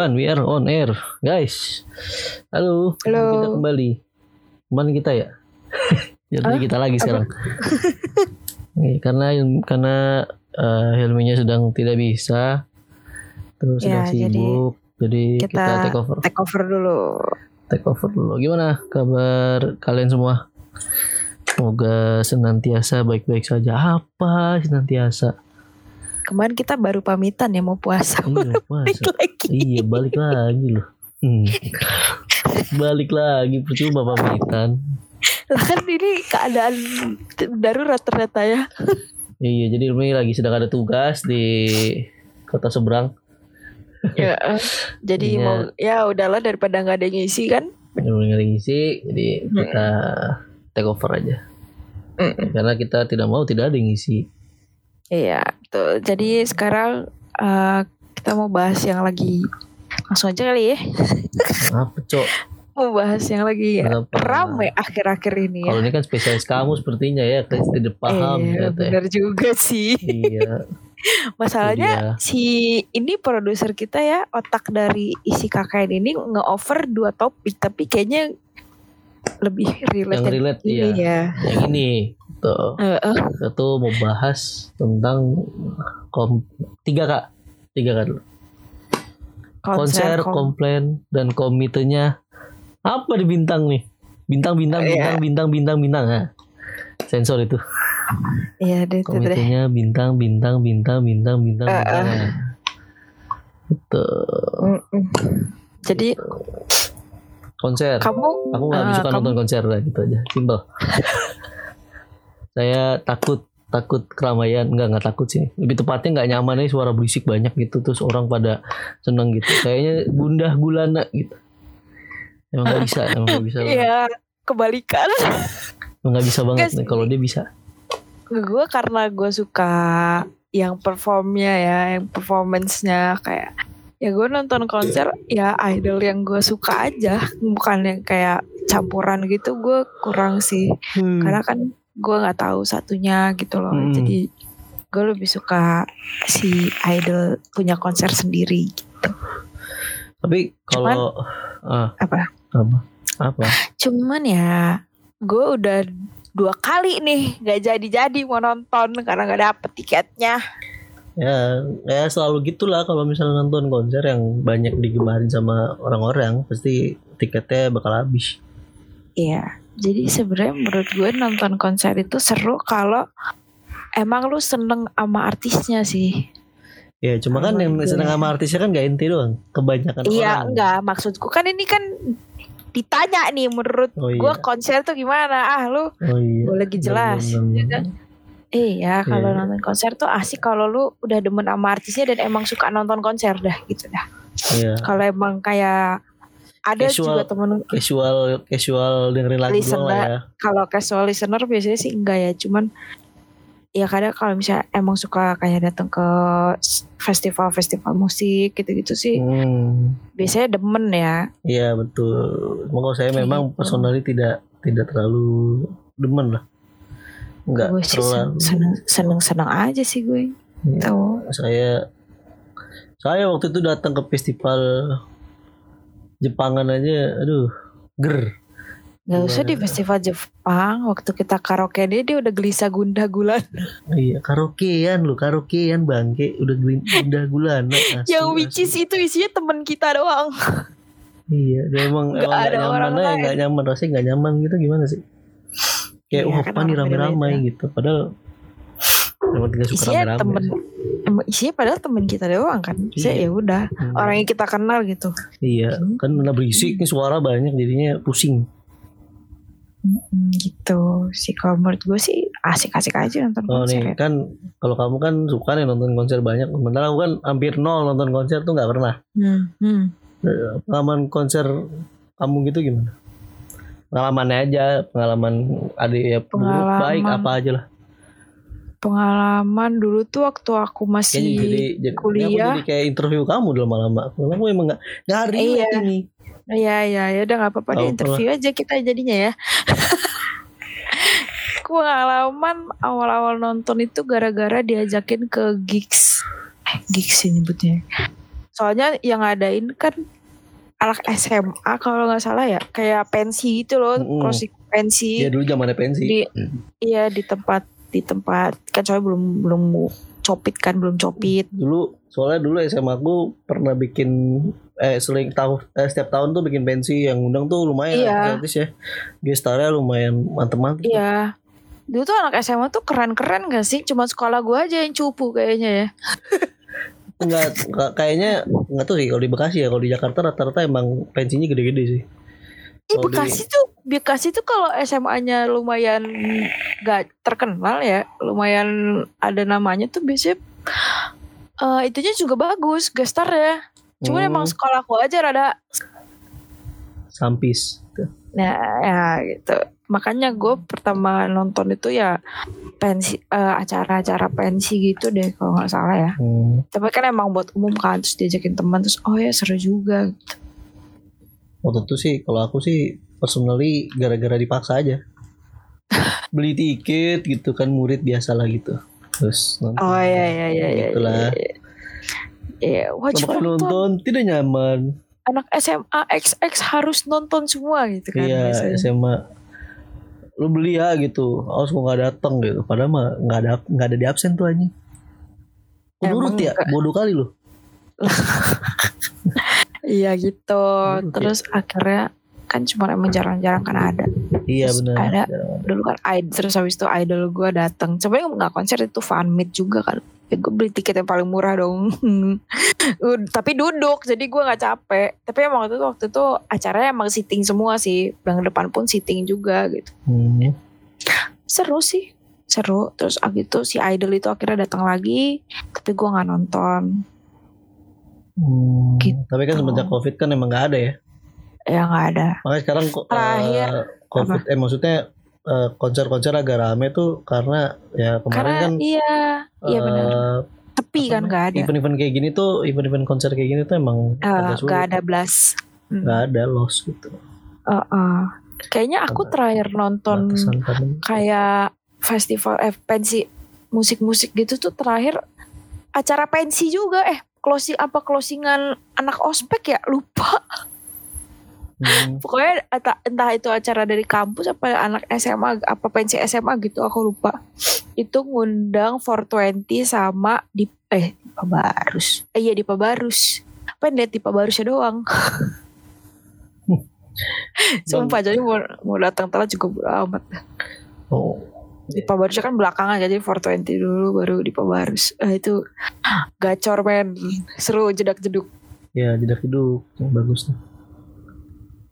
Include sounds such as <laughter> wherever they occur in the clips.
3, 2, 1, we are on air Guys Halo, Halo. Kita kembali Ke mana kita ya? <laughs> Jadi Hah? kita lagi sekarang <laughs> Karena karena eh, Helminya sedang tidak bisa Terus sedang Ya, jadi sibuk Jadi kita, kita take over Take over dulu. Take over dulu Gimana kabar kalian semua? Semoga senantiasa baik-baik saja Apa senantiasa? Kemarin kita baru pamitan ya mau puasa. Iya, Balik masa? lagi. Iya balik lagi loh. Hmm. balik lagi percuma pamitan. Lah kan ini keadaan darurat ternyata ya. Iya jadi ini lagi sedang ada tugas di kota seberang. ya jadi Iya. mau ya udahlah daripada nggak ada yang ngisi kan. Yang mulai ngisi jadi kita take over aja. Mm. Karena kita tidak mau tidak ada yang ngisi. Iya, betul. Jadi sekarang eh, kita mau bahas yang lagi langsung aja kali ya. Apa cok? Mau bahas yang lagi Apa? rame akhir-akhir ini ya. Kalau ini kan spesialis kamu sepertinya ya, kita tidak paham Iya, ya teh. benar juga sih. Iya. <laughs> Masalahnya Iya. si ini produser kita ya otak dari isi KKN ini nge-offer dua topik tapi kayaknya lebih relate Yang relate ini iya. ya. Yang ini tuh. Eh, eh, kita tuh mau bahas tentang kom tiga kak tiga kak dulu konser, kom- komplain dan komitenya apa di bintang nih bintang bintang bintang Iya. bintang bintang bintang nah. sensor itu Iya deh itu deh. komitenya bintang bintang bintang bintang bintang Eh, bintang. Nah. itu. Jadi konser kamu aku nggak eh, suka kamu- nonton konser lah gitu aja simpel <laughs> saya takut takut keramaian. Nggak nggak takut sih. Lebih tepatnya nggak nyaman aja suara berisik banyak gitu terus orang pada seneng gitu. Kayaknya gundah gulana gitu. Emang nggak bisa emang nggak bisa. Iya kebalikan. emang nggak bisa banget nih kalau dia bisa. Gue karena gue suka yang performnya ya, yang performance-nya kayak ya gue nonton konser ya idol yang gue suka aja, bukan yang kayak campuran gitu gue kurang sih. Karena kan gue nggak tahu satunya gitu loh. Hmm. Jadi gue lebih suka si idol punya konser sendiri gitu. tapi kalau ah, Apa? apa apa Cuman ya gue udah dua kali nih gak jadi-jadi mau nonton karena gak dapet tiketnya. ya ya selalu gitulah kalau misalnya nonton konser yang banyak digemarin sama orang-orang pasti tiketnya bakal habis Iya, jadi sebenarnya menurut gue nonton konser itu seru kalau emang lu seneng sama artisnya sih. Ya cuma kan yang gue. seneng sama artisnya kan gak ente doang Kebanyakan Iya, orang enggak maksudku kan ini kan ditanya nih menurut Oh gue iya konser tuh gimana? Ah lu Oh iya gue lagi jelas. Bener, ya bener. kan? Iya, kalau Iya. nonton konser tuh asik kalau lu udah demen sama artisnya dan emang suka nonton konser dah gitu dah. Iya Kalau emang kayak ada Casual. juga temen Casual Casual dengerin lagu doang lah ya. kalau casual listener biasanya sih enggak ya cuman ya kadang kalau misalnya emang suka kayak datang ke festival-festival musik gitu-gitu sih hmm, biasanya demen ya. Iya betul. Kalau saya Kayak memang gitu. personally tidak Tidak terlalu Demen lah. Enggak gue terlalu. seneng seneng seneng aja sih gue. Iya. tahu. Saya Saya waktu itu datang ke festival Jepangan aja Aduh Ger. Nggak usah di festival Jepang. Waktu kita karaoke dia dia udah gelisah gundah gulan. Iya karaokean lu Karaokean bangke Udah gulana <laughs> asli, yang which is itu isinya temen kita doang. Iya, dia emang Nggak emang gak ada nyaman orang aja, lain. nggak nyaman. Rasanya nggak nyaman gitu gimana sih? Kayak Iya, wah kan nih orang rame-ramai gitu, padahal emang tidak suka rame-rame. temen isinya padahal temen kita doang kan bisa Iya. ya udah Hmm. orang yang kita kenal gitu Iya, kan karena berisik nih suara banyak jadinya pusing. Hmm, gitu sih kalau menurut gue sih asik-asik aja nonton Oh konser nih ya. kan kalau kamu kan suka nih nonton konser banyak, sementara aku kan hampir nol nonton konser tuh nggak pernah. Hmm, hmm. Eh, Pengalaman konser kamu gitu gimana? Pengalamannya aja, pengalaman ada ya Pengalaman. baik apa aja lah. Pengalaman dulu tuh waktu aku masih jadi, jadi kuliah. aku jadi kayak interview kamu dalam lama-lama. Kamu emang nggak relate Iya. ini. Iya iya ya udah nggak apa-apa deh Tahu interview aja kita jadinya ya. Aku <laughs> pengalaman awal-awal nonton itu gara-gara diajakin ke gigs, eh gigs sih nyebutnya. soalnya yang ngadain kan anak SMA kalau nggak salah ya kayak pensi gitu loh Mm-mm. closing pensi Ya dulu zamannya pensi. di iya di tempat di tempat kan soalnya belum belum copit kan belum copit Dulu soalnya dulu SMA aku pernah bikin eh seling tahu eh, setiap tahun tuh bikin pensi yang undang tuh lumayan Iya. artis ya. Gestarnya lumayan mantep-mantep. iya dulu tuh anak SMA tuh keren-keren gak sih cuma sekolah gua aja yang cupu kayaknya ya Enggak, enggak- kayaknya enggak tuh sih kalau di Bekasi ya, kalau di Jakarta rata-rata emang pensinya gede-gede sih. Di- Bekasi tuh Bekasi tuh kalau SMA-nya lumayan gak terkenal ya, lumayan ada namanya tuh biasanya eh itunya juga bagus, gestar ya. Cuman Hmm. emang sekolahku aja rada Sampis. Nah, ya gitu. Makanya gue pertama nonton itu ya pensi eh, acara-acara pensi gitu deh kalau nggak salah ya. Hmm. Tapi kan emang buat umum kan terus diajakin teman terus oh ya seru juga. Gitu. Waktu itu sih kalau aku sih personally gara-gara dipaksa aja. <laughs> Beli tiket gitu kan murid biasa lah gitu. Terus nonton. Oh ya ya ya ya. Itulah. ya, ya. Iya, wajib nonton. nonton tidak nyaman. Anak SMA XX harus nonton semua gitu kan. iya biasanya. SMA. Lu beli ya gitu. Awas kok nggak datang gitu. Padahal mah nggak ada nggak ada di absen tuh anjing. Nurut Emang ya, bodoh kali lu. <laughs> Iya gitu. Nurut ya. Terus akhirnya kan cuma emang jarang-jarang kan ada. Iya benar. ada dulu kan idol terus habis itu idol gue datang sebenarnya nggak konser itu fan meet juga kan ya gue beli tiket yang paling murah dong <laughs> tapi duduk jadi gue nggak capek tapi emang waktu itu waktu itu acaranya emang sitting semua sih yang depan pun sitting juga gitu Hmm. seru sih seru terus abis itu si idol itu akhirnya datang lagi tapi gue nggak nonton Hmm. Gitu. Tapi kan semenjak covid kan emang nggak ada ya. ya nggak ada Makanya sekarang kok Terakhir, eh, covid eh maksudnya eh, konser-konser agak rame tuh karena ya kemarin karena kan iya iya benar eh, tepi apa kan nggak ada event-event kayak gini tuh event-event konser kayak gini tuh emang sulit. nggak ada blast Hmm. Nggak ada loss gitu. Heeh. Kayaknya aku Karena terakhir nonton kayak festival eh pensi musik-musik gitu tuh terakhir acara pensi juga eh closing apa closingan anak ospek ya? Lupa. Hmm. pokoknya entah, itu acara dari kampus apa anak SMA apa pensi SMA gitu aku lupa. Itu ngundang 420 sama di eh di Pabarus eh iya di Pabarus pengen lihat di Pabarusnya doang? <laughs> Sumpah jadi mau, mau datang telat juga bodo amat. Oh. Di Pabarus kan belakangan jadi 420 dulu baru di Pabarus ah, itu gacor men seru jedak jeduk Ya jedak hidup yang bagus tuh.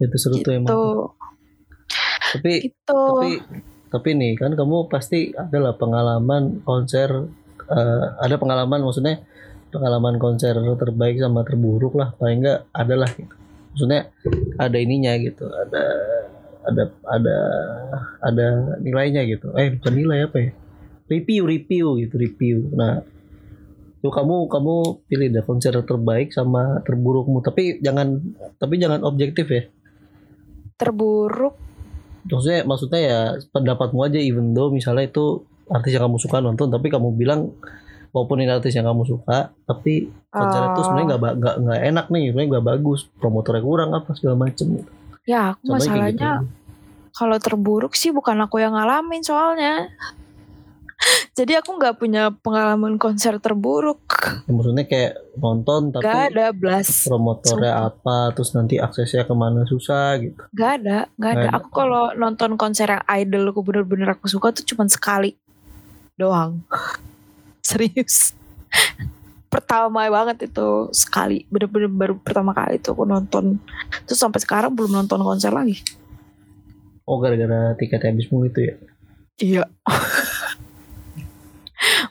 Itu seru tuh emang. gitu tuh. Tapi gitu tapi tapi nih kan kamu pasti adalah pengalaman konser eh, ada pengalaman maksudnya pengalaman konser terbaik sama terburuk lah paling enggak adalah gitu. Maksudnya ada ininya gitu, ada ada ada ada nilainya gitu. Eh bukan nilai apa ya? Review review gitu review. Nah Tuh kamu kamu pilih deh konser terbaik sama terburukmu tapi jangan tapi jangan objektif ya terburuk maksudnya maksudnya ya pendapatmu aja even though misalnya itu artis yang kamu suka nonton tapi kamu bilang walaupun ini artis yang kamu suka tapi konser itu Oh. sebenarnya nggak ba- nggak nggak enak nih sebenarnya nggak bagus promotornya kurang apa segala macem gitu. ya aku Contohnya kayak masalahnya gitu. Kalau terburuk sih bukan aku yang ngalamin soalnya jadi aku nggak punya pengalaman konser terburuk Ya, maksudnya kayak nonton tapi gak ada blast promotornya apa terus nanti aksesnya ke mana susah gitu Gak ada, gak ada. Aku kalau nonton konser yang idol aku bener-bener aku suka tuh cuma sekali doang. <laughs> Serius. Pertama banget itu sekali, bener-bener baru pertama kali itu aku nonton. Terus sampai sekarang belum nonton konser lagi. Oh gara-gara tiket habis mulu itu ya Iya.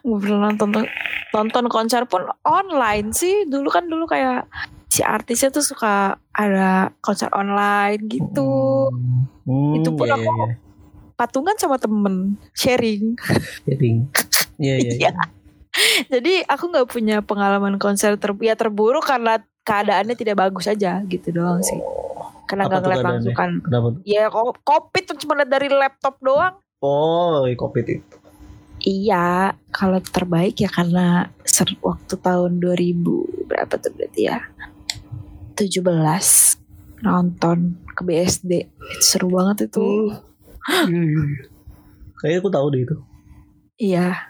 Gue pernah nonton nonton konser pun online sih. Dulu kan dulu kayak si artisnya tuh suka ada konser online gitu. Hmm, Itu pun iya, aku iya, iya. Patungan sama temen sharing. Jadi, iya iya. iya. Jadi aku nggak punya pengalaman konser ter ya terburuk karena keadaannya tidak bagus aja gitu doang sih. Karena nggak ngeliat langsung kan. Kenapa? Ya covid tuh cuma dari laptop doang. Oh, covid itu. Iya, kalau terbaik ya karena ser waktu tahun 2000 berapa tuh berarti ya? 17 nonton ke BSD. Itu seru banget itu. Kayaknya aku tahu deh itu. Iya.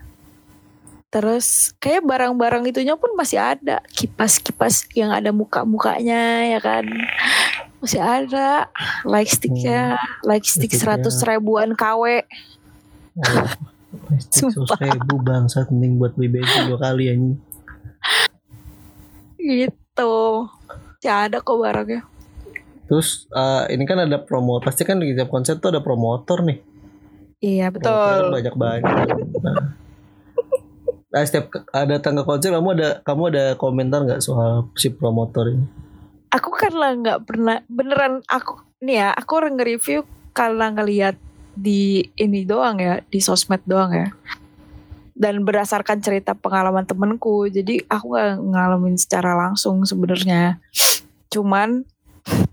Terus kayak barang-barang itunya pun masih ada. Kipas-kipas yang ada muka-mukanya ya kan. Masih ada. Like sticknya. Like stick. 100 ribuan KW. Oh, Sumpah. ribu bangsat mending buat beli bensin dua kali anjing. Gitu. Ya ada kok barangnya. Terus eh, ini kan ada promo, pasti kan di tiap konser tuh ada promotor nih. Iya Promotor betul. banyak banyak. Nah, nah, setiap ada tangga konser kamu ada kamu ada komentar nggak soal si promotor ini? Aku karena nggak pernah beneran aku nih ya aku nge-review karena ngelihat di ini doang ya di sosmed doang ya. Dan berdasarkan cerita pengalaman temenku jadi aku nggak ngalamin secara langsung sebenarnya. Cuman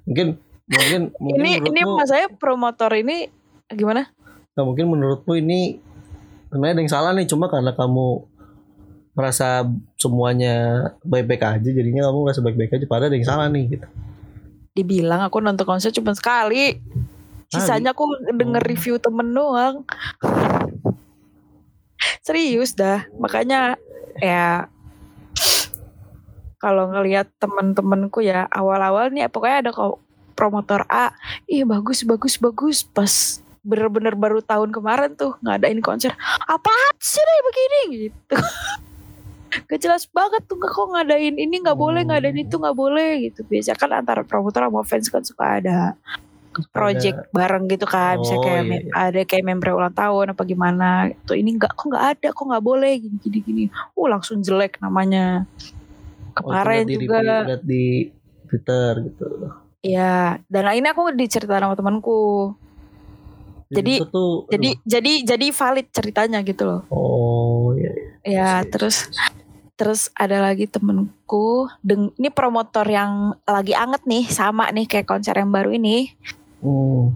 Mungkin mungkin mungkin ini ini mas saya promotor ini gimana? Nah, mungkin menurutmu ini sebenarnya ada yang salah nih cuma karena kamu merasa semuanya baik-baik aja jadinya kamu merasa baik-baik aja padahal ada yang salah nih gitu. dibilang aku nonton konser cuma sekali. Sisanya aku denger Oh. review temen doang. Serius dah makanya ya kalau ngelihat temen-temenku ya awal-awal nih pokoknya ada kok promotor A ih bagus bagus bagus. Pas bener-bener baru tahun kemarin tuh ngadain konser apaan sih nih begini? Gitu <laughs> Gak jelas banget tuh kok ngadain ini nggak boleh ngadain itu nggak boleh gitu. Biasa kan antara promotor sama fans kan suka ada project bareng gitu kan. Bisa Oh, kayak iya, iya. ada kayak member ulang tahun apa gimana gitu. Ini nggak kok nggak ada kok nggak boleh gini gini gini. Uh langsung jelek namanya. Oh, kemarin di, juga. lihat di Twitter gitu. ya dan ini aku diceritain sama temanku. Jadi- itu tuh, jadi jadi jadi valid ceritanya gitu loh. Oh iya. iya. ya terus terus ada lagi temenku deng ini promotor yang lagi anget nih sama nih kayak konser yang baru ini. Hmm.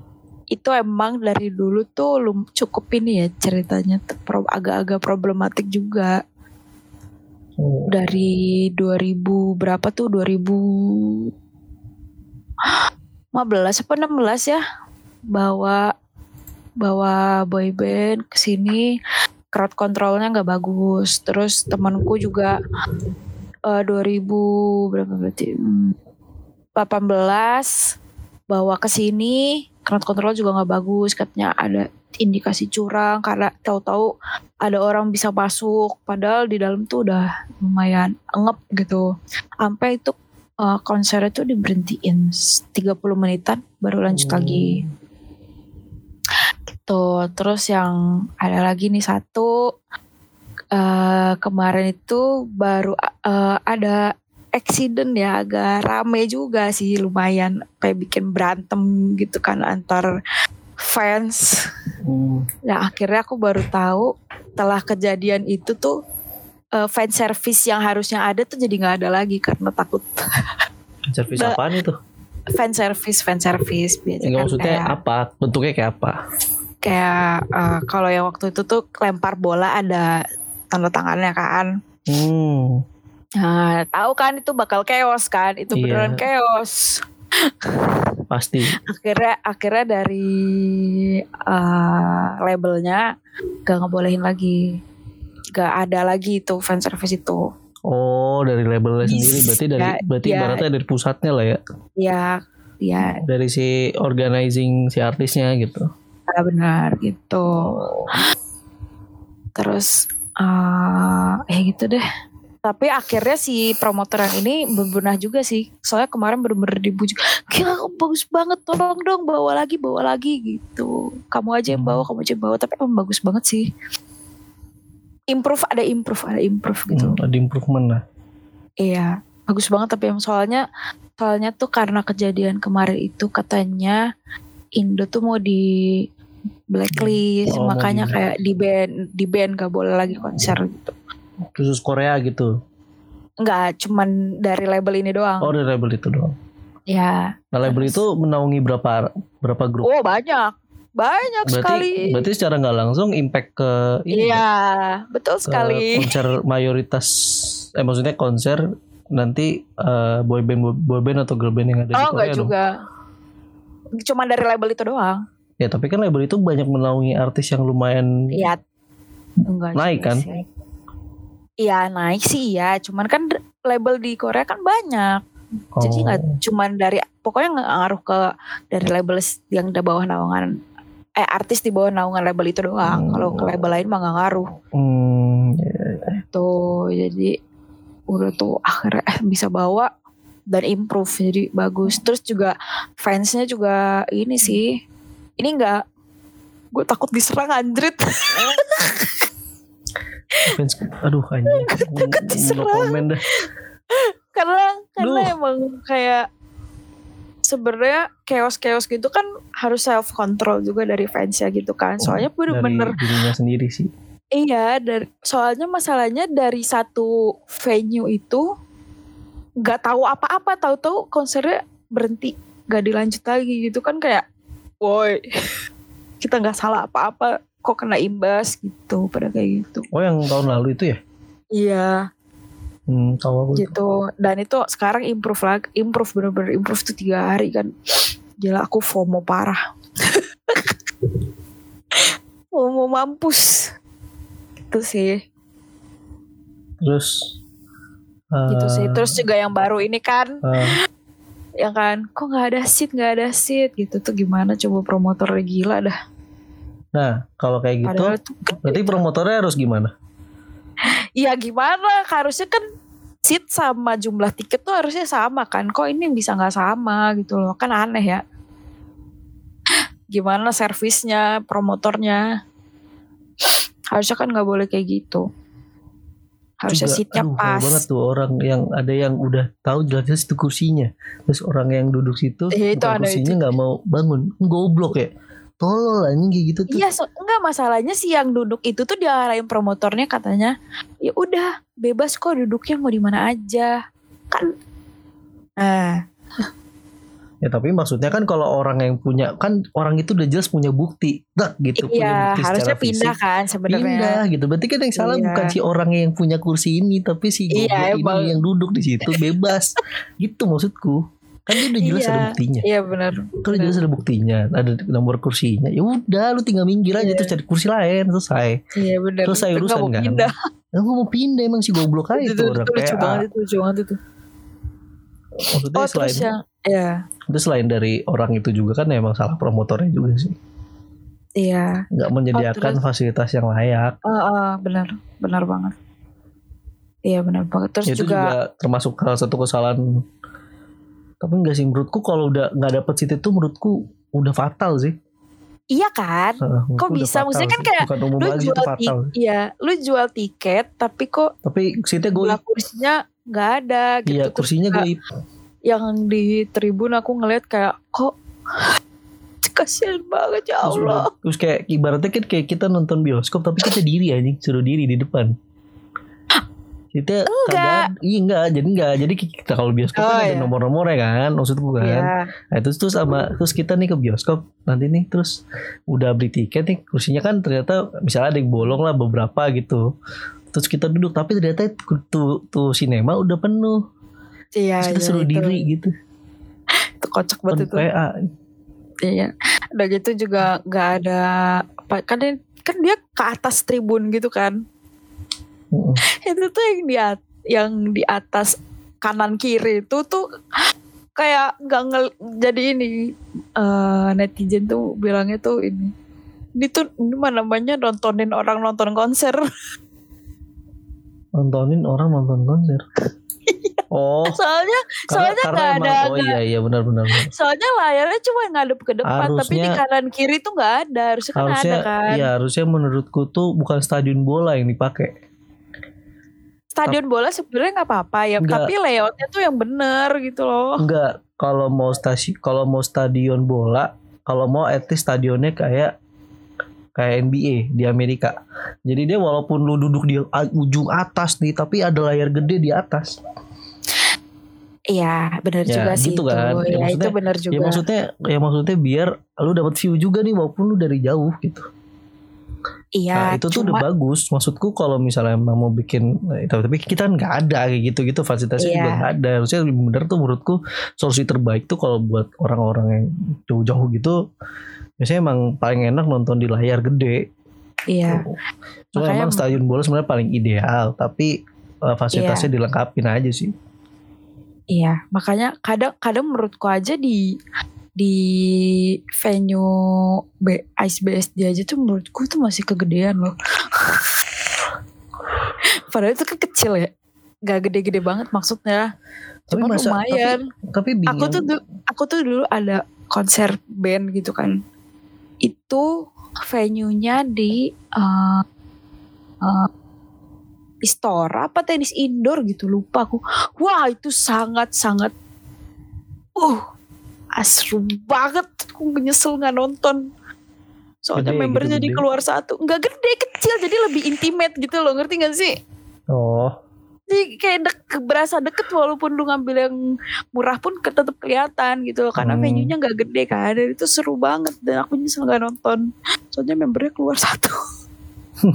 itu emang dari dulu tuh lum cukup ini ya ceritanya agak-agak problematik juga. Oh. dari 2000 berapa tuh? 2015 apa 16 ya? Bawa bawa boyband ke sini crowd controlnya nggak bagus. Terus temanku juga eh, 2000 berapa berarti? Hmm, 18 bawa ke sini crowd control juga nggak bagus. Katanya ada indikasi curang karena tahu-tahu ada orang bisa masuk. Padahal di dalam tuh udah lumayan ngep gitu. Sampai itu uh, konsernya tuh diberhentiin 30 menitan baru lanjut lagi gitu terus yang ada lagi nih satu eh kemarin itu baru eh, ada accident ya agak rame juga sih lumayan kayak bikin berantem gitu kan antar fans Hmm. Nah akhirnya aku baru tahu setelah kejadian itu tuh eh, fan service yang harusnya ada tuh jadi nggak ada lagi karena takut Servis Udah. apaan itu? fan service fan service biasa Enggak kan maksudnya kayak, apa? Bentuknya kayak apa? Kayak eh, kalau yang waktu itu tuh lempar bola ada tanda tangannya kan Hmm. nah tahu kan itu bakal chaos kan itu Iya. beneran chaos Pasti. akhirnya akhirnya dari eh, labelnya gak ngebolehin lagi gak ada lagi itu fan service itu Oh, dari labelnya Yes. sendiri berarti dari Ya, berarti ya. ibaratnya dari pusatnya lah ya. ya ya Dari si organizing si artisnya gitu. Benar gitu. Terus eh ya gitu deh. Tapi akhirnya si promotor yang ini berbenah juga sih. Soalnya kemarin bener-bener dibujuk. Gila bagus banget tolong dong bawa lagi bawa lagi gitu. Kamu aja yang bawa kamu aja yang bawa. Tapi emang bagus banget sih. Improve ada improve ada improve gitu. Hmm, ada improvement lah. Iya, bagus banget tapi yang soalnya soalnya tuh karena kejadian kemarin itu katanya Indo tuh mau di blacklist, Oh, makanya di- kayak di band di band gak boleh lagi konser gitu. Khusus Korea gitu. Enggak, cuman dari label ini doang. Oh, dari label itu doang. Ya, Nah, label Terus. itu menaungi berapa berapa grup? oh banyak, banyak berarti sekali. berarti secara nggak langsung impact ke ini Iya, betul ke sekali. konser mayoritas eh maksudnya konser nanti eh, boyband boyband atau girl band yang ada di Oh Korea enggak dong. juga. Cuma dari label itu doang. Ya tapi kan label itu banyak menaungi artis yang lumayan Iya. Enggak Naik kan? Iya naik sih iya. Cuman kan label di Korea kan banyak. Jadi Oh. nggak cuman dari pokoknya nggak ngaruh ke dari label yang di bawah naungan eh artis di bawah naungan label itu doang. Hmm. Kalau ke label lain mah nggak ngaruh. Hmm, ya, Tuh jadi udah tuh akhirnya eh, bisa bawa dan improve jadi bagus. Terus juga fansnya juga ini sih. Ini enggak gue takut diserang anjrit. fans, aduh anjing. takut diserang. dah. karena karena Duh. emang kayak sebenarnya chaos-chaos gitu kan harus self control juga dari fansnya gitu kan. Soalnya Oh, Dari bener-bener dirinya sendiri sih. iya dari soalnya masalahnya dari satu venue itu nggak tahu apa-apa tahu-tahu konsernya berhenti nggak dilanjut lagi gitu kan kayak woi. <laughs> Kita nggak salah apa-apa kok kena imbas gitu pada kayak gitu. Oh yang tahun lalu itu ya? iya. Hmm, tahu aku. itu. gitu. Dan itu sekarang improve lagi improve bener-bener improve tuh tiga hari kan. Gila aku FOMO parah. <laughs> FOMO mampus. Gitu sih. Terus gitu sih. eh, terus juga yang baru ini kan. eh, yang kan? Kok nggak ada seat nggak ada seat? Gitu tuh gimana? Coba promotornya gila dah. Nah kalau kayak gitu padahal <laughs> berarti promotornya harus gimana? ya gimana? Harusnya kan seat sama jumlah tiket tuh harusnya sama kan? Kok ini bisa nggak sama gitu loh? Kan aneh ya. <gasps> Gimana servisnya promotornya? <sniffs> Harusnya kan nggak boleh kayak gitu harusnya Juga, seatnya aduh, pas banget tuh orang yang ada yang udah tahu jelas-jelas itu kursinya. Terus orang yang duduk situ Iya, itu ada kursinya nggak mau bangun. Goblok ya. Tolol anjing kayak gitu tuh. Iya, so, enggak masalahnya sih yang duduk itu tuh diarahin promotornya katanya, ya udah bebas kok duduknya mau di mana aja, kan. Nah, Ya tapi maksudnya kan kalau orang yang punya kan orang itu udah jelas punya bukti, tak gitu punya iya bukti harusnya secara pindah fisik. kan sebenarnya. Pindah gitu. Berarti kan yang salah Iya. bukan si orang yang punya kursi ini, tapi si Iya, ini emang. yang duduk di situ bebas. gitu maksudku. Kan dia udah jelas Iya. ada buktinya. Iya benar. Kalau jelas ada buktinya, ada nomor kursinya. Ya udah, lu tinggal minggir aja Iya. terus cari kursi lain selesai. Iya benar. Selesai Nggak urusan kan. pindah. Nah, mau pindah emang si goblok aja Itu, itu itu, orang. itu lucu PA. banget itu, lucu banget itu. Maksudnya Oh selain terus yang, ya, itu selain dari orang itu juga kan emang salah promotornya juga sih. iya. Nggak menyediakan terus? fasilitas yang layak. Oh, oh, benar, benar banget. Iya benar banget. Terus itu juga, juga, termasuk salah satu kesalahan. Tapi enggak sih menurutku kalau udah nggak dapet seat itu menurutku udah fatal sih. Iya kan? Menurutku Kok bisa? fatal Maksudnya kan kayak Lu jual fatal. tiket, iya, lu jual tiket tapi kok Tapi seatnya gue kursinya nggak ada gitu. Iya Terus kursinya gue yang di tribun aku ngeliat kayak kok <laughs> kasihan banget ya terus, Allah. udah- terus kayak ibaratnya kan kayak kita nonton bioskop tapi kita diri anjing suruh diri di depan kita Enggak. iya enggak jadi enggak jadi kita kalau bioskop Oh, kan ada iya. nomor-nomornya kan maksudku kan Iya. nah, terus terus sama terus kita nih ke bioskop nanti nih terus udah beli tiket nih kursinya kan ternyata misalnya ada yang bolong lah beberapa gitu terus kita duduk tapi ternyata tuh tuh sinema udah penuh Iya, terus kita iya, suruh itu, diri gitu itu kocak banget itu. PA Iya. Udah gitu juga nggak ada kan dia, kan dia ke atas tribun gitu kan. Itu tuh yang di at- yang di atas kanan kiri itu tuh kayak nggak ngel jadi ini eh, netizen tuh bilangnya tuh ini ini tuh ini mah namanya nontonin orang nonton konser. Nontonin orang nonton konser? Oh. Soalnya karena, soalnya karena nggak emang ada oh nggak- iya iya benar benar soalnya layarnya cuma ngadep ke depan tapi di Harusnya- kanan kiri tuh nggak ada harusnya kan harusnya ada kan. iya harusnya menurutku tuh bukan stadion bola yang dipakai stadion bola sebenarnya nggak apa-apa ya Nggak. tapi layoutnya tuh yang bener gitu loh enggak kalau mau stasi kalau mau stadion bola kalau mau at least stadionnya kayak kayak NBA di Amerika jadi dia walaupun lu duduk di ujung atas nih tapi ada layar gede di atas Iya benar Ya, juga sih gitu itu. kan. Ya, Ya, itu benar juga. Ya maksudnya ya maksudnya biar lu dapat view juga nih walaupun lu dari jauh gitu. Iya Nah, itu tuh udah bagus. Maksudku kalau misalnya emang mau bikin eh, tapi kita kan nggak ada kayak gitu-gitu fasilitasnya Iya. juga nggak ada. Harusnya lebih bener tuh menurutku solusi terbaik tuh kalau buat orang-orang yang jauh-jauh gitu biasanya emang paling enak nonton di layar gede. iya Cuma Makanya- emang stadion bola sebenarnya paling ideal, tapi eh, fasilitasnya Iya. dilengkapin aja sih. iya makanya kadang kadang menurutku aja di di venue B, Ice BSD aja tuh menurutku tuh masih kegedean loh. <laughs> Padahal itu kan kecil ya. Gak gede-gede banget maksudnya. Tapi Cuma masa- lumayan. Tapi bingung. aku tuh aku tuh dulu ada konser band gitu kan itu venue-nya di uh, uh, Istora apa tenis indoor gitu lupa aku wah itu sangat sangat uh asru banget. Aku nyesel nggak nonton. Soalnya Gede member gitu, jadi gede. keluar satu. Nggak gede kecil. Jadi lebih intimate gitu loh. Ngerti gak sih? Oh, jadi kayak dek, berasa deket walaupun lu ngambil yang murah pun tetap kelihatan gitu loh. Karena Hmm. venue-nya nggak gede kan? Dan itu seru banget. Dan aku nyesel nggak nonton. Soalnya membernya keluar satu. <laughs>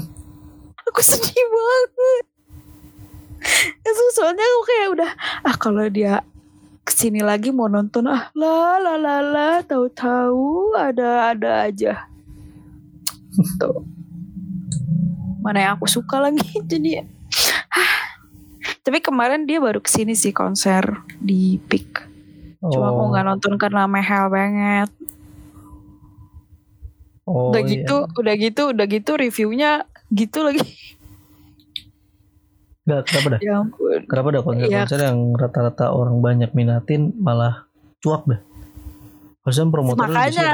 Aku sedih banget. Itu soalnya aku kayak udah ah kalau dia ke sini lagi mau nonton. Ah la la la la tahu-tahu ada ada aja. Tuh. Mana yang aku suka lagi <laughs> jadi ah. tapi kemarin dia baru ke sini sih konser di Peak. Cuma aku oh, nggak nonton karena mahal banget. Oh, udah iya. gitu udah gitu udah gitu reviewnya gitu lagi Nggak, kenapa dah? ya ampun Kenapa ada konser-konser yang rata-rata orang banyak minatin malah cuak dah? Harusnya promotornya lebih Makanya.